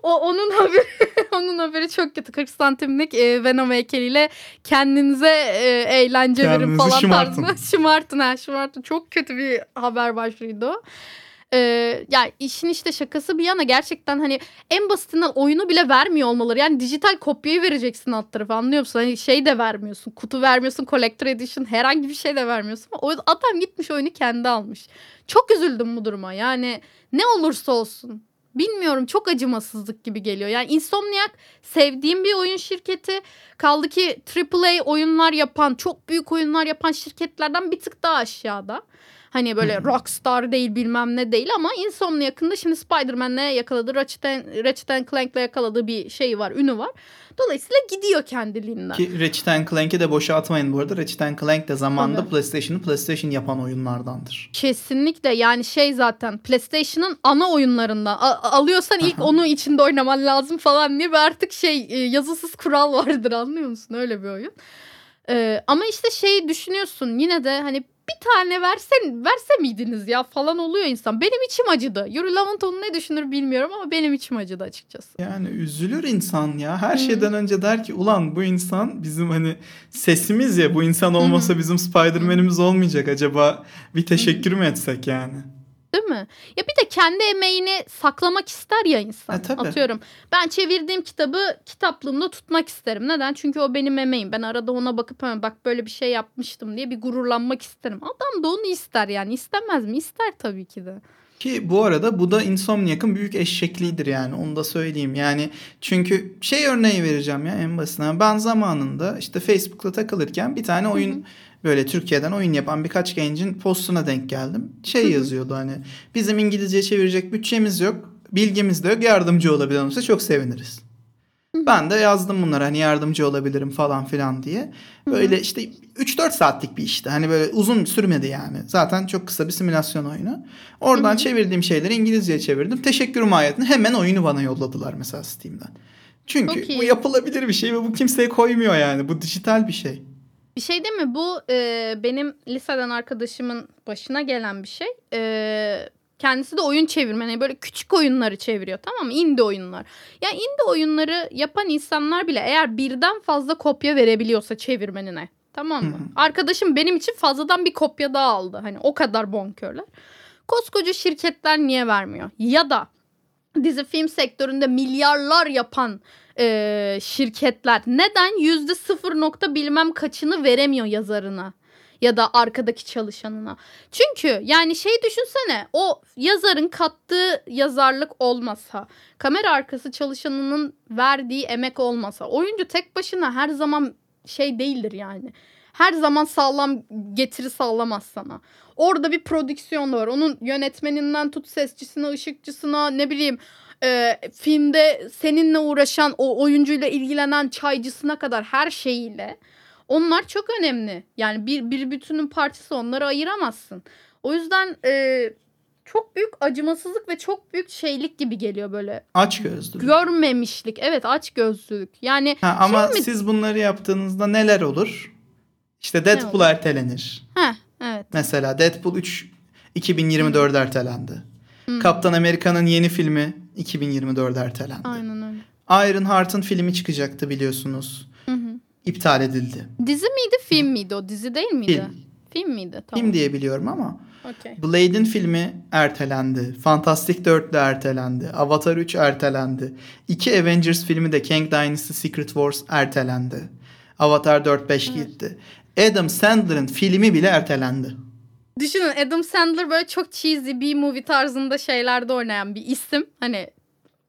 O onun haberi onun haberi çok kötü. 40 santimlik e, Venom heykeliyle kendinize e, eğlence verin Kendinizi falan şımartın. tarzında. şımartın ha şımartın. Çok kötü bir haber başlığıydı o. Ee, yani işin işte şakası bir yana gerçekten hani en basitinden oyunu bile vermiyor olmaları. Yani dijital kopyayı vereceksin alt tarafa anlıyor musun? Hani şey de vermiyorsun. Kutu vermiyorsun. Collector Edition herhangi bir şey de vermiyorsun. O adam gitmiş oyunu kendi almış. Çok üzüldüm bu duruma. Yani ne olursa olsun. Bilmiyorum çok acımasızlık gibi geliyor. Yani Insomniac sevdiğim bir oyun şirketi. Kaldı ki AAA oyunlar yapan, çok büyük oyunlar yapan şirketlerden bir tık daha aşağıda. Hani böyle Rockstar değil bilmem ne değil ama Insomniac'ın da şimdi Spider-Man'le yakaladığı Ratchet, Ratchet Clank'le yakaladığı bir şey var, ünü var. Dolayısıyla gidiyor kendiliğinden. Ki Ratchet Clank'i de boşa atmayın bu arada. Ratchet Clank de zamanında Tabii. PlayStation'ı PlayStation yapan oyunlardandır. Kesinlikle yani şey zaten PlayStation'ın ana oyunlarından A- alıyorsan ilk onu içinde oynaman lazım falan diye bir artık şey e, yazısız kural vardır anlıyor musun öyle bir oyun. Ee, ama işte şey düşünüyorsun yine de hani bir tane versen verse miydiniz ya falan oluyor insan. Benim içim acıdı. Yuri Lowenthal ne düşünür bilmiyorum ama benim içim acıdı açıkçası. Yani üzülür insan ya. Her şeyden önce der ki ulan bu insan bizim hani sesimiz ya bu insan olmasa bizim Spider-Man'imiz olmayacak. Acaba bir teşekkür mü etsek yani? Değil mi? Ya bir de kendi emeğini saklamak ister ya insan. E, tabii. Atıyorum. Ben çevirdiğim kitabı kitaplığımda tutmak isterim. Neden? Çünkü o benim emeğim. Ben arada ona bakıp "Ha, bak böyle bir şey yapmıştım diye bir gururlanmak isterim. Adam da onu ister yani. İstemez mi? İster tabii ki de. Ki bu arada bu da Insomniac'ın büyük eşekliğidir yani onu da söyleyeyim. Yani çünkü şey örneği vereceğim ya en basitinden. Ben zamanında işte Facebook'ta takılırken bir tane oyun böyle Türkiye'den oyun yapan birkaç gencin postuna denk geldim. Şey yazıyordu hani bizim İngilizce çevirecek bütçemiz yok, bilgimiz de yok, yardımcı olabilen olursa çok seviniriz. Ben de yazdım bunlara hani yardımcı olabilirim falan filan diye. Böyle işte 3-4 saatlik bir işti. Hani böyle uzun sürmedi yani. Zaten çok kısa bir simülasyon oyunu. Oradan çevirdiğim şeyleri İngilizceye çevirdim. Teşekkür mahiyetinde hemen oyunu bana yolladılar mesela Steam'den. Çünkü bu yapılabilir bir şey ve bu kimseye koymuyor yani. Bu dijital bir şey. Bir şey değil mi? Bu e, benim liseden arkadaşımın başına gelen bir şey. E, kendisi de oyun çevirmeni. Böyle küçük oyunları çeviriyor tamam mı? Indie oyunlar. Ya indie oyunları yapan insanlar bile eğer birden fazla kopya verebiliyorsa çevirmenine. Tamam mı? Arkadaşım benim için fazladan bir kopya daha aldı. Hani o kadar bonkörler. Koskoca şirketler niye vermiyor? Ya da dizi film sektöründe milyarlar yapan e, şirketler neden yüzde sıfır nokta bilmem kaçını veremiyor yazarına ya da arkadaki çalışanına. Çünkü yani şey düşünsene o yazarın kattığı yazarlık olmasa, kamera arkası çalışanının verdiği emek olmasa, oyuncu tek başına her zaman şey değildir yani. Her zaman sağlam getiri sağlamaz sana. Orada bir prodüksiyon da var. Onun yönetmeninden tut sesçisine, ışıkçısına ne bileyim e, filmde seninle uğraşan o oyuncuyla ilgilenen çaycısına kadar her şeyiyle. Onlar çok önemli. Yani bir, bir bütünün parçası onları ayıramazsın. O yüzden e, çok büyük acımasızlık ve çok büyük şeylik gibi geliyor böyle. Aç gözlülük. Görmemişlik. Evet aç gözlülük. Yani Ha, ama Şey mi- siz bunları yaptığınızda neler olur? İşte Deadpool ertelenir. heh, evet. Mesela Deadpool 3 2024 ertelendi. Hı. Kaptan Amerika'nın yeni filmi 2024 ertelendi. Aynen öyle. Ironheart'ın filmi çıkacaktı biliyorsunuz. Hı hı. İptal edildi. Dizi miydi film miydi o? Dizi değil miydi? Film. Film miydi? Tamam. Film diye biliyorum ama Okey. Blade'in filmi ertelendi. Fantastic 4 de ertelendi. Avatar 3 ertelendi. İki Avengers filmi de Kang Dynasty Secret Wars ertelendi. Avatar 4-5 gitti. Adam Sandler'ın filmi bile ertelendi. Düşünün Adam Sandler böyle çok cheesy B-movie tarzında şeylerde oynayan bir isim. Hani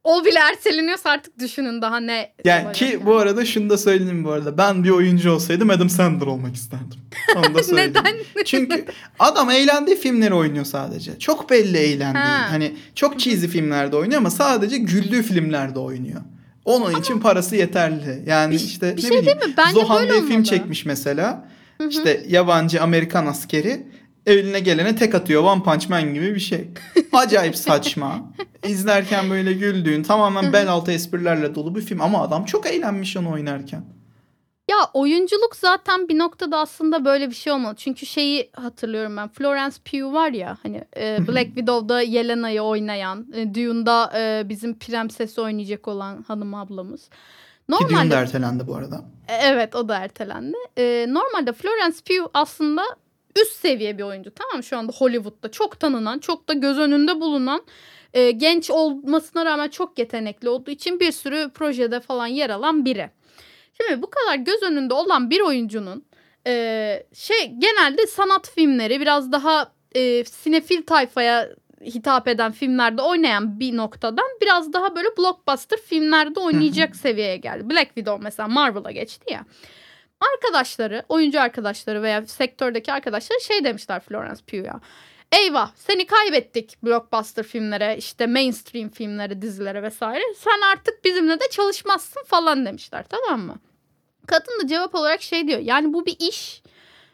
o bile erteleniyorsa artık düşünün daha ne Yani ki yani. bu arada şunu da söyleyeyim bu arada. Ben bir oyuncu olsaydım Adam Sandler olmak isterdim. Onu da söyleyeyim. Neden? Çünkü adam eğlendiği filmleri oynuyor sadece. Çok belli eğlendiği. Ha. Hani çok cheesy filmlerde oynuyor ama sadece güldüğü filmlerde oynuyor. Onun için parası yeterli. Yani Bir- işte bir ne şey bileyim. değil mi? Bence Zohan böyle diye film çekmiş mesela. İşte yabancı Amerikan askeri eline gelene tek atıyor. One Punch Man gibi bir şey. Acayip saçma. İzlerken böyle güldüğün tamamen bel altı esprilerle dolu bir film. Ama adam çok eğlenmiş onu oynarken. Ya oyunculuk zaten bir noktada aslında böyle bir şey olmalı. Çünkü şeyi hatırlıyorum ben. Florence Pugh var ya hani e, Black Widow'da Yelena'yı oynayan, e, Dune'da e, bizim prensesi oynayacak olan hanım ablamız. Ki Dune de Normalde ertelendi bu arada. E, Evet o da ertelendi. Ee, normalde Florence Pugh aslında üst seviye bir oyuncu tamam mı? Şu anda Hollywood'da çok tanınan, çok da göz önünde bulunan, e, genç olmasına rağmen çok yetenekli olduğu için bir sürü projede falan yer alan biri. Şimdi bu kadar göz önünde olan bir oyuncunun e, şey genelde sanat filmleri biraz daha e, sinefil tayfaya hitap eden filmlerde oynayan bir noktadan biraz daha böyle blockbuster filmlerde oynayacak seviyeye geldi. Black Widow mesela Marvel'a geçti ya. Arkadaşları, oyuncu arkadaşları veya sektördeki arkadaşları şey demişler Florence Pugh'ya. Eyvah seni kaybettik blockbuster filmlere, işte mainstream filmlere, dizilere vesaire. Sen artık bizimle de çalışmazsın falan demişler tamam mı? Kadın da cevap olarak şey diyor. Yani bu bir iş.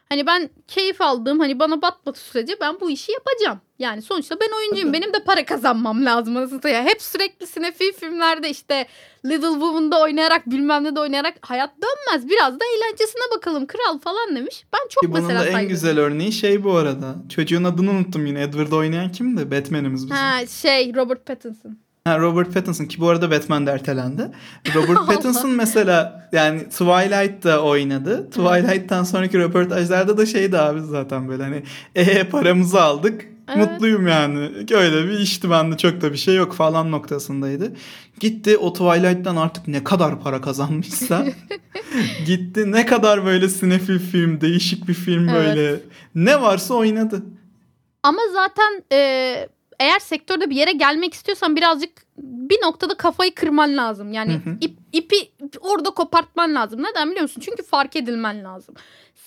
Hani ben keyif aldığım hani bana batmadığı sürece ben bu işi yapacağım. Yani sonuçta ben oyuncuyum. Benim de para kazanmam lazım. Anasını satayım. Hep sürekli sinefil filmlerde işte Little Woman'da oynayarak bilmem ne de oynayarak hayat dönmez. Biraz da eğlencesine bakalım kral falan demiş. Ben çok Ki bunun mesela da en saygı güzel örneği şey bu arada. Çocuğun adını unuttum yine. Edward oynayan kimdi? Batman'imiz bizim. Ha şey Robert Pattinson. Robert Pattinson ki bu arada Batman de ertelendi. Robert Pattinson mesela yani Twilight'ta oynadı. Twilight'tan sonraki röportajlarda da şeydi abi zaten böyle hani ee paramızı aldık. Evet. Mutluyum yani. Öyle bir işti bende çok da bir şey yok falan noktasındaydı. Gitti o Twilight'tan artık ne kadar para kazanmışsa gitti ne kadar böyle sinefil film, değişik bir film Evet. böyle ne varsa oynadı. Ama zaten e, eğer sektörde bir yere gelmek istiyorsan birazcık bir noktada kafayı kırman lazım. Yani Hı hı. ip, ipi orada kopartman lazım. Neden biliyor musun? Çünkü fark edilmen lazım.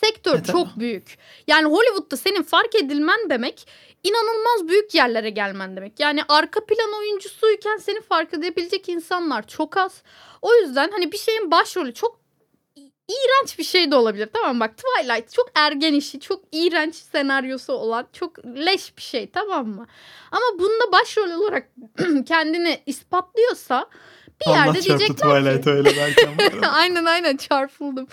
Sektör E, çok büyük. Yani Hollywood'da senin fark edilmen demek inanılmaz büyük yerlere gelmen demek. Yani arka plan oyuncusuyken seni fark edebilecek insanlar çok az. O yüzden hani bir şeyin başrolü çok iğrenç bir şey de olabilir. Tamam mı? bak Twilight çok ergen işi, çok iğrenç senaryosu olan, çok leş bir şey tamam mı? Ama bunda başrol olarak kendini ispatlıyorsa bir yerde Allah çarptı diyecekler ki Twilight öyle bu arada. aynen aynen çarpıldım.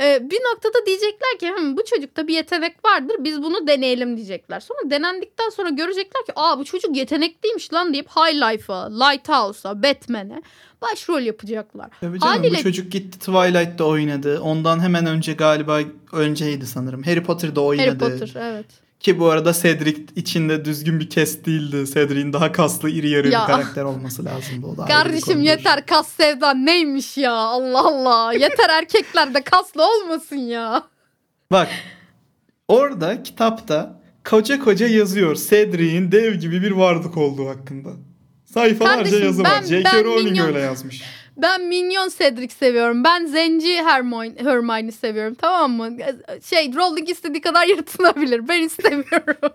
Ee, bir noktada diyecekler ki "Hı, bu çocukta bir yetenek vardır biz bunu deneyelim diyecekler. Sonra denendikten sonra görecekler ki aa bu çocuk yetenekliymiş lan deyip High Life'a, Lighthouse'a, Batman'e başrol yapacaklar. Tabii canım Haliyle- bu çocuk gitti Twilight'ta oynadı. Ondan hemen önce galiba önceydi sanırım. Harry Potter'da oynadı. Harry Potter evet. Ki bu arada Cedric içinde düzgün bir kes değildi. Cedric'in daha kaslı iri yarı Ya. bir karakter olması lazımdı. O da Kardeşim yeter kas sevdan neymiş ya Allah Allah. Yeter erkekler de kaslı olmasın ya. Bak orada kitapta koca koca yazıyor Cedric'in dev gibi bir varlık olduğu hakkında. Sayfalarca Kardeşim, yazı ben- var. J.K. Rowling öyle yazmış. Ben Minyon Cedric seviyorum. Ben Zenci Hermione, Hermione seviyorum. Tamam mı? Şey Rowling istediği kadar yırtınabilir. Ben istemiyorum.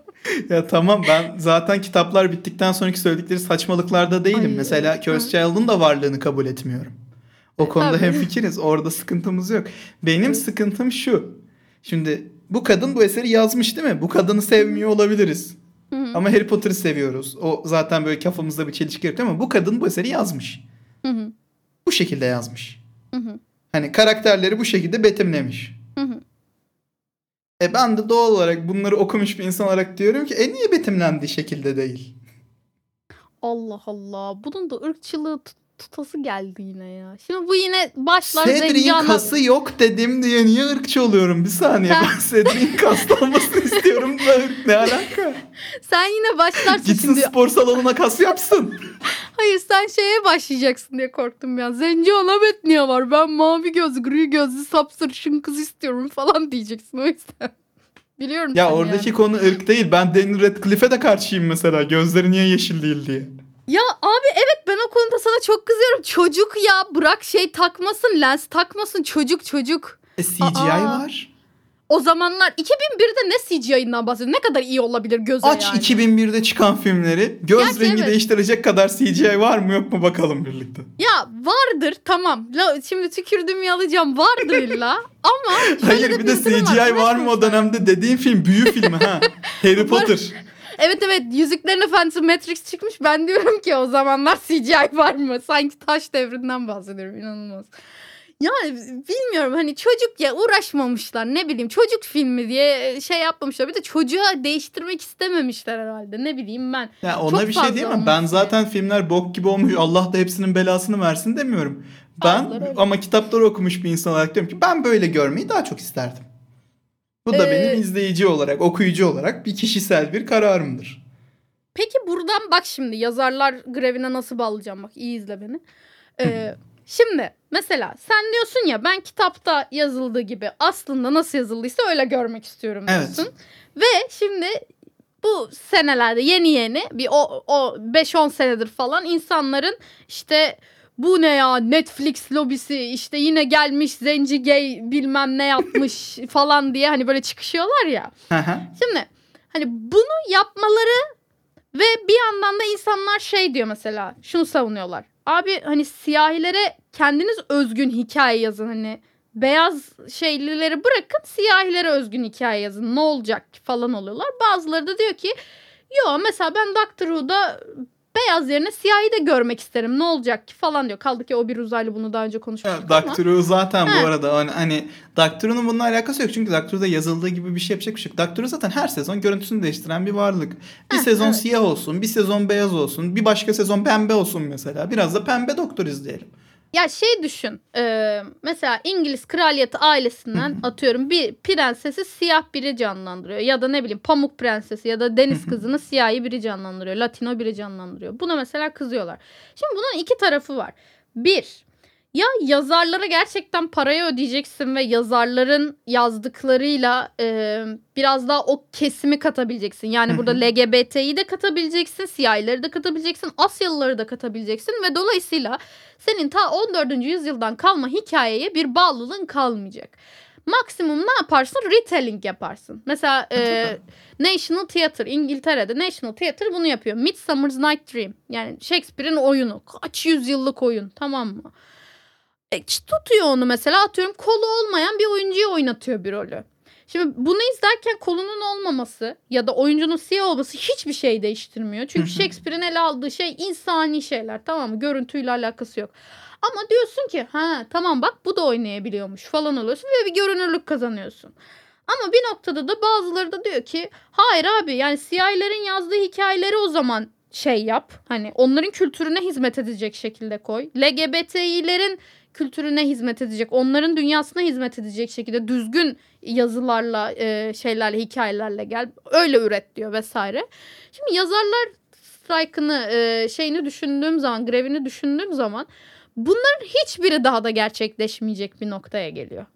Ya tamam ben zaten kitaplar bittikten sonraki söyledikleri saçmalıklarda değilim. Ay, Mesela Cursed Child'ın da varlığını kabul etmiyorum. O konuda tabii. hemfikiriz. Orada sıkıntımız yok. Benim sıkıntım şu. Şimdi bu kadın bu eseri yazmış değil mi? Bu kadını sevmiyor olabiliriz. Hı hı. Ama Harry Potter'ı seviyoruz. O zaten böyle kafamızda bir çelişki yaratıyor ama bu kadın bu eseri yazmış. Hı hı. Bu şekilde yazmış. Hı hı. Hani karakterleri bu şekilde betimlemiş. Hı hı. E ben de doğal olarak bunları okumuş bir insan olarak diyorum ki e niye betimlendiği şekilde değil? Allah Allah. Bunun da ırkçılığı tut- tutası geldi yine ya. Şimdi bu yine başlar Cedric'in kası yok dedim diye niye ırkçı oluyorum? Bir saniye Ha. ben Cedric'in kaslanmasını istiyorum da ne alaka? Sen yine başlarsın Gitsin şimdi. spor salonuna kas yapsın. Hayır sen şeye başlayacaksın diye korktum ya. Zenci alamet niye var? Ben mavi göz, gri gözlü, sapsarışın kız istiyorum falan diyeceksin o yüzden. Biliyorum ya oradaki yani. konu ırk değil. Ben Daniel Radcliffe'e de karşıyım mesela. Gözleri niye yeşil değil diye. Ya abi evet ben o konuda sana çok kızıyorum. Çocuk ya bırak şey takmasın, lens takmasın. Çocuk çocuk. E CGI Aa. var. O zamanlar 2001'de ne CGI'ından bahsediyor? Ne kadar iyi olabilir göze Aç yani. 2001'de çıkan filmleri. Göz Gerçi rengi evet. değiştirecek kadar CGI var mı yok mu bakalım birlikte. Ya vardır tamam. La, şimdi tükürdüğümü yalayacağım. Vardır illa. Ama Hayır bir de CGI var mı o dönemde dediğin film büyü filmi ha. Harry Potter. Evet evet Yüzüklerin Efendisi Matrix çıkmış. Ben diyorum ki o zamanlar CGI var mı? Sanki taş devrinden bahsediyorum. inanılmaz. Yani bilmiyorum hani çocuk ya uğraşmamışlar ne bileyim çocuk filmi diye şey yapmamışlar. Bir de çocuğa değiştirmek istememişler herhalde ne bileyim ben. Ya ona Çok bir şey diyemem. Ben zaten filmler bok gibi olmuş. Allah da hepsinin belasını versin demiyorum. Ben ama kitapları okumuş bir insan olarak diyorum ki ben böyle görmeyi daha çok isterdim. Bu da Ee, benim izleyici olarak, okuyucu olarak bir kişisel bir kararımdır. Peki buradan bak şimdi yazarlar grevine nasıl bağlayacağım bak iyi izle beni. Ee, şimdi mesela sen diyorsun ya ben kitapta yazıldığı gibi aslında nasıl yazıldıysa öyle görmek istiyorum Evet. diyorsun. Ve şimdi bu senelerde yeni yeni bir o, o 5-10 senedir falan insanların işte bu ne ya Netflix lobisi işte yine gelmiş zenci gay bilmem ne yapmış falan diye hani böyle çıkışıyorlar ya. Şimdi hani bunu yapmaları ve bir yandan da insanlar şey diyor mesela şunu savunuyorlar. Abi hani siyahilere kendiniz özgün hikaye yazın hani beyaz şeylileri bırakın siyahilere özgün hikaye yazın ne olacak falan oluyorlar. Bazıları da diyor ki yo mesela ben Doctor Who'da beyaz yerine siyahi de görmek isterim ne olacak ki falan diyor. Kaldı ki o bir uzaylı bunu daha önce konuşmuştuk ama. Who zaten Ha. bu arada hani, hani Doctor Who'nun bununla alakası yok. Çünkü Who'da yazıldığı gibi bir şey yapacak bir şey yok. Who zaten her sezon görüntüsünü değiştiren bir varlık. Bir Ha, sezon evet. siyah olsun, bir sezon beyaz olsun, bir başka sezon pembe olsun mesela. Biraz da pembe doktor izleyelim. Ya şey düşün. e, mesela İngiliz kraliyeti ailesinden atıyorum bir prensesi siyah biri canlandırıyor. Ya da ne bileyim Pamuk Prensesi ya da Deniz Kızı'nı siyahi biri canlandırıyor. Latino biri canlandırıyor. Buna mesela kızıyorlar. Şimdi bunun iki tarafı var. Bir, ya yazarlara gerçekten parayı ödeyeceksin ve yazarların yazdıklarıyla e, biraz daha o kesimi katabileceksin. Yani burada LGBT'yi de katabileceksin, siyahileri de katabileceksin, Asyalıları da katabileceksin ve dolayısıyla senin ta 14. yüzyıldan kalma hikayeye bir bağlılığın kalmayacak. Maksimum ne yaparsın? Retelling yaparsın. Mesela e, National Theatre İngiltere'de National Theatre bunu yapıyor. Midsummer's Night Dream yani Shakespeare'in oyunu. Kaç yüzyıllık oyun tamam mı? E, tutuyor onu mesela atıyorum kolu olmayan bir oyuncuyu oynatıyor bir rolü. Şimdi bunu izlerken kolunun olmaması ya da oyuncunun siyah olması hiçbir şey değiştirmiyor. Çünkü Shakespeare'in ele aldığı şey insani şeyler tamam mı? Görüntüyle alakası yok. Ama diyorsun ki ha tamam bak bu da oynayabiliyormuş falan oluyorsun ve bir görünürlük kazanıyorsun. Ama bir noktada da bazıları da diyor ki hayır abi yani siyahilerin yazdığı hikayeleri o zaman şey yap. Hani onların kültürüne hizmet edecek şekilde koy. LGBTİ'lerin kültürüne hizmet edecek, onların dünyasına hizmet edecek şekilde düzgün yazılarla, e, şeylerle, hikayelerle gel. Öyle üret diyor vesaire. Şimdi yazarlar strike'ını, e, şeyini düşündüğüm zaman, grevini düşündüğüm zaman bunların hiçbiri daha da gerçekleşmeyecek bir noktaya geliyor.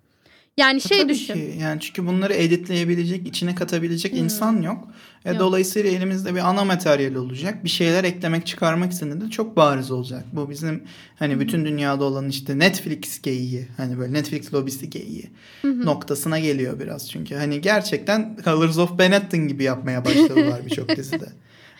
Yani şey Tabii düşün. Ki. Yani çünkü bunları editleyebilecek, içine katabilecek insan yok. E, Yok. Dolayısıyla elimizde bir ana materyal olacak. Bir şeyler eklemek, çıkarmak istediğinde çok bariz olacak. Bu bizim hani bütün dünyada olan işte Netflix geyiği, hani böyle Netflix lobisi geyiği noktasına geliyor biraz. Çünkü hani gerçekten Colors of Benetton gibi yapmaya başladılar birçok dizide.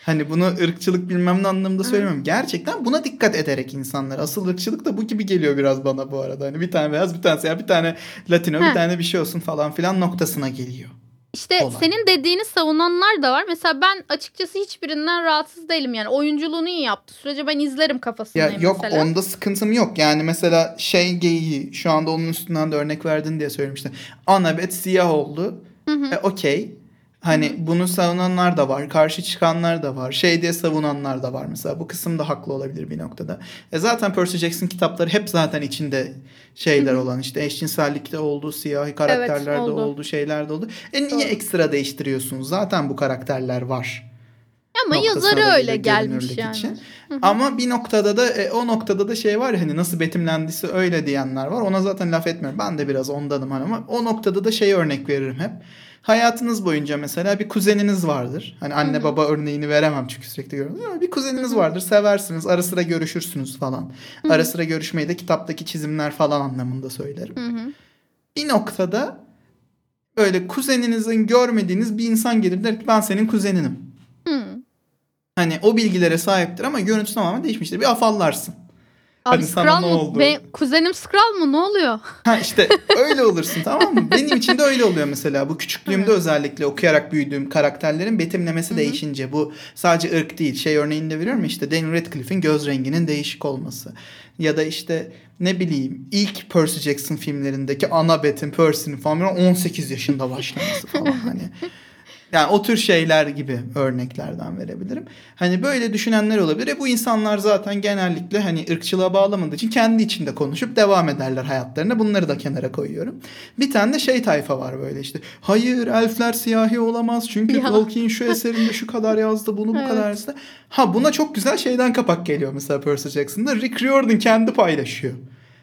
Hani bunu ırkçılık bilmem ne anlamında söylemiyorum. Gerçekten buna dikkat ederek insanlar. Asıl ırkçılık da bu gibi geliyor biraz bana bu arada. Hani bir tane beyaz, bir tane siyah, bir tane Latino, Heh. bir tane bir şey olsun falan filan noktasına geliyor. İşte olay. senin dediğini savunanlar da var. Mesela ben açıkçası hiçbirinden rahatsız değilim. Yani oyunculuğunu iyi yaptı. Sürece ben izlerim Ya kafasındayım yok mesela. onda sıkıntım yok. Yani mesela şey geyiği şu anda onun üstünden de örnek verdin diye söylüyorum işte. Annabeth siyah oldu. E, Okey. Hani bunu savunanlar da var. Karşı çıkanlar da var. Şey diye savunanlar da var mesela. Bu kısım da haklı olabilir bir noktada. E zaten Percy Jackson kitapları hep zaten içinde şeyler olan işte eşcinsellikte oldu, siyahi karakterlerde oldu. oldu, şeylerde oldu. E niye Doğru. ekstra değiştiriyorsunuz? Zaten bu karakterler var. Ama yazarı öyle gelmiş yani. için. Ama bir noktada da e, o noktada da şey var ya hani nasıl betimlendiyse öyle diyenler var. Ona zaten laf etmiyorum. Ben de biraz ondanım hani ama o noktada da şey örnek veririm hep. Hayatınız boyunca mesela bir kuzeniniz vardır. Hani anne baba örneğini veremem çünkü sürekli görüyorum. Ama bir kuzeniniz vardır. Seversiniz. Ara sıra görüşürsünüz falan. Ara sıra görüşmeyi de kitaptaki çizimler falan anlamında söylerim. Bir noktada böyle kuzeninizin görmediğiniz bir insan gelir der ki ben senin kuzeninim. Hani o bilgilere sahiptir ama görüntüsü tamamen değişmiştir. Bir afallarsın. Abi Hani sana Skrull ne mu? oldu? Ben, kuzenim Skrull mu? Ne oluyor? Ha işte öyle olursun tamam mı? Benim için de öyle oluyor mesela. Bu küçüklüğümde özellikle okuyarak büyüdüğüm karakterlerin betimlemesi değişince bu sadece ırk değil. Şey örneğini de veriyorum işte Daniel Radcliffe'in göz renginin değişik olması. Ya da işte ne bileyim ilk Percy Jackson filmlerindeki Annabeth'in Percy'nin falan böyle 18 yaşında başlaması falan hani. Yani o tür şeyler gibi örneklerden verebilirim. Hani böyle düşünenler olabilir. E bu insanlar zaten genellikle hani ırkçılığa bağlamadığı için kendi içinde konuşup devam ederler hayatlarına. Bunları da kenara koyuyorum. Bir tane de şey tayfa var böyle işte. Hayır elfler siyahi olamaz çünkü Ya. Tolkien şu eserinde şu kadar yazdı bunu bu Evet. kadar yazdı. Ha buna çok güzel şeyden kapak geliyor mesela Percy Jackson'da. Rick Riordan kendi paylaşıyor.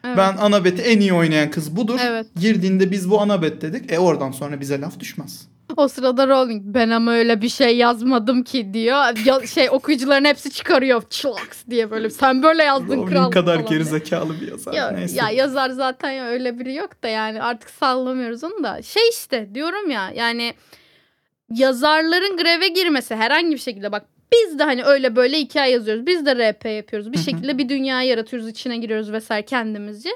Evet. Ben Annabeth'i en iyi oynayan kız budur. Evet. Girdiğinde biz bu Annabeth dedik. E oradan sonra bize laf düşmez. O sırada Rowling ben ama öyle bir şey yazmadım ki diyor. Ya, şey okuyucuların hepsi çıkarıyor çılaks diye böyle. Sen böyle yazdın Rowling kral kadar falan diye. gerizekalı bir yazar. Ya, Neyse. ya yazar zaten ya öyle biri yok da yani artık sallamıyoruz onu da. Şey işte diyorum ya yani yazarların greve girmesi herhangi bir şekilde bak biz de hani öyle böyle hikaye yazıyoruz. Biz de RP yapıyoruz. Bir şekilde bir dünya yaratıyoruz. içine giriyoruz vesaire kendimizce.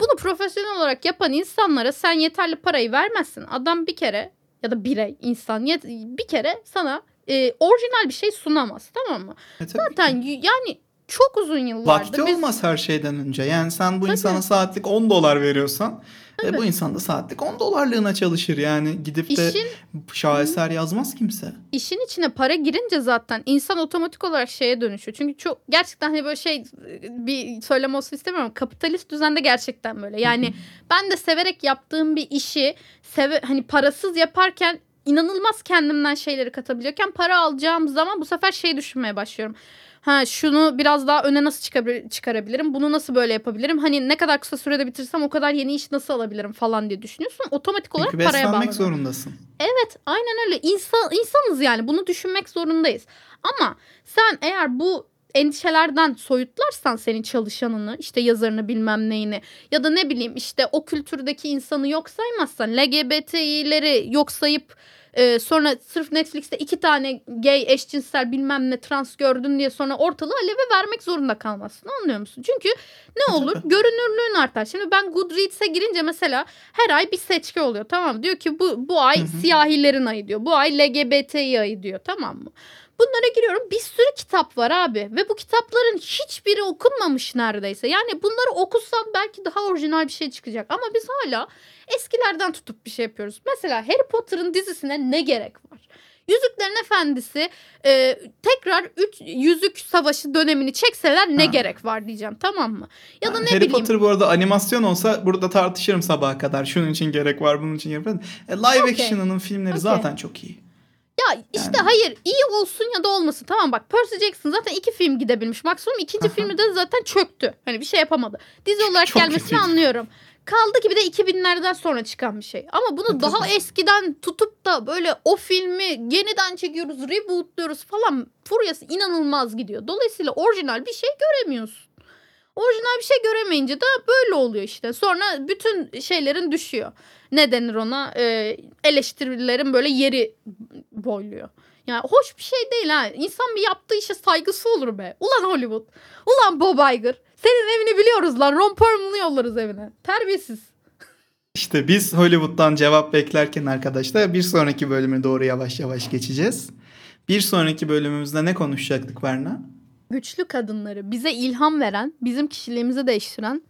Bunu profesyonel olarak yapan insanlara sen yeterli parayı vermezsin. Adam bir kere ya da birey insan yet- bir kere sana e, orijinal bir şey sunamaz tamam mı? E, Zaten ki. yani çok uzun yıllardır Vakti biz olmaz her şeyden önce. Yani sen bu Tabii. insana saatlik 10 dolar veriyorsan E, bu insan da saatlik 10 dolarlığına çalışır yani gidip de İşin şaheser yazmaz kimse. işin içine para girince zaten insan otomatik olarak şeye dönüşüyor. Çünkü çok gerçekten hani böyle şey bir söylem olsun istemiyorum. ama Kapitalist düzende gerçekten böyle. Yani ben de severek yaptığım bir işi seve hani parasız yaparken inanılmaz kendimden şeyleri katabiliyorken para alacağım zaman bu sefer şey düşünmeye başlıyorum. Ha şunu biraz daha öne nasıl çıkabil- çıkarabilirim? Bunu nasıl böyle yapabilirim? Hani ne kadar kısa sürede bitirsem o kadar yeni iş nasıl alabilirim falan diye düşünüyorsun. Otomatik olarak Çünkü paraya bağlanıyor. zorundasın. Evet aynen öyle. İnsan, insanız yani bunu düşünmek zorundayız. Ama sen eğer bu endişelerden soyutlarsan senin çalışanını işte yazarını bilmem neyini ya da ne bileyim işte o kültürdeki insanı yok saymazsan LGBT'leri yok sayıp e, sonra sırf Netflix'te iki tane gay eşcinsel bilmem ne trans gördün diye sonra ortalığı aleve vermek zorunda kalmazsın anlıyor musun? Çünkü ne olur Tabii. görünürlüğün artar. Şimdi ben Goodreads'e girince mesela her ay bir seçki oluyor tamam mı? Diyor ki bu, bu ay Hı hı. siyahilerin ayı diyor. Bu ay LGBTİ ayı diyor tamam mı? Bunlara giriyorum bir sürü kitap var abi ve bu kitapların hiçbiri okunmamış neredeyse. Yani bunları okusam belki daha orijinal bir şey çıkacak ama biz hala eskilerden tutup bir şey yapıyoruz. Mesela Harry Potter'ın dizisine ne gerek var? Yüzüklerin Efendisi e, tekrar üç, Yüzük Savaşı dönemini çekseler ne Ha. gerek var diyeceğim tamam mı? Ya da Ha, ne Harry bileyim. Potter bu arada animasyon olsa burada tartışırım sabaha kadar. Şunun için gerek var, bunun için gerek var. E, live Okey. action'ının filmleri Okey. zaten çok iyi. Ya işte Yani. hayır iyi olsun ya da olmasın. Tamam bak Percy Jackson zaten iki film gidebilmiş. Maksimum ikinci Aha. filmi de zaten çöktü. Hani bir şey yapamadı. Dizi olarak Çok gelmesini kötüydü. anlıyorum. Kaldı ki bir de 2000'lerden sonra çıkan bir şey. Ama bunu E, daha eskiden tutup da böyle o filmi yeniden çekiyoruz, rebootluyoruz falan furyası inanılmaz gidiyor. Dolayısıyla orijinal bir şey göremiyorsun. Orijinal bir şey göremeyince de böyle oluyor işte. Sonra bütün şeylerin düşüyor. Ne denir ona? Ee, eleştirilerin böyle yeri boyluyor. Yani hoş bir şey değil ha. İnsan bir yaptığı işe saygısı olur be. Ulan Hollywood. Ulan Bob Iger. Senin evini biliyoruz lan. Ron Perlman'ı yollarız evine. Terbiyesiz. İşte biz Hollywood'dan cevap beklerken arkadaşlar bir sonraki bölüme doğru yavaş yavaş geçeceğiz. Bir sonraki bölümümüzde ne konuşacaktık Berna? Güçlü kadınları bize ilham veren, bizim kişiliğimizi değiştiren,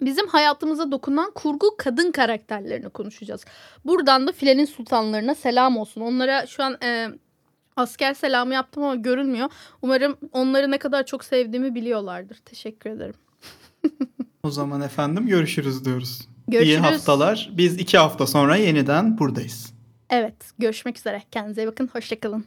bizim hayatımıza dokunan kurgu kadın karakterlerini konuşacağız. Buradan da filenin sultanlarına selam olsun. Onlara şu an e, asker selamı yaptım ama görünmüyor. Umarım onları ne kadar çok sevdiğimi biliyorlardır. Teşekkür ederim. O zaman efendim görüşürüz diyoruz. Görüşürüz. İyi haftalar. Biz iki hafta sonra yeniden buradayız. Evet, görüşmek üzere. Kendinize bakın. Hoşçakalın.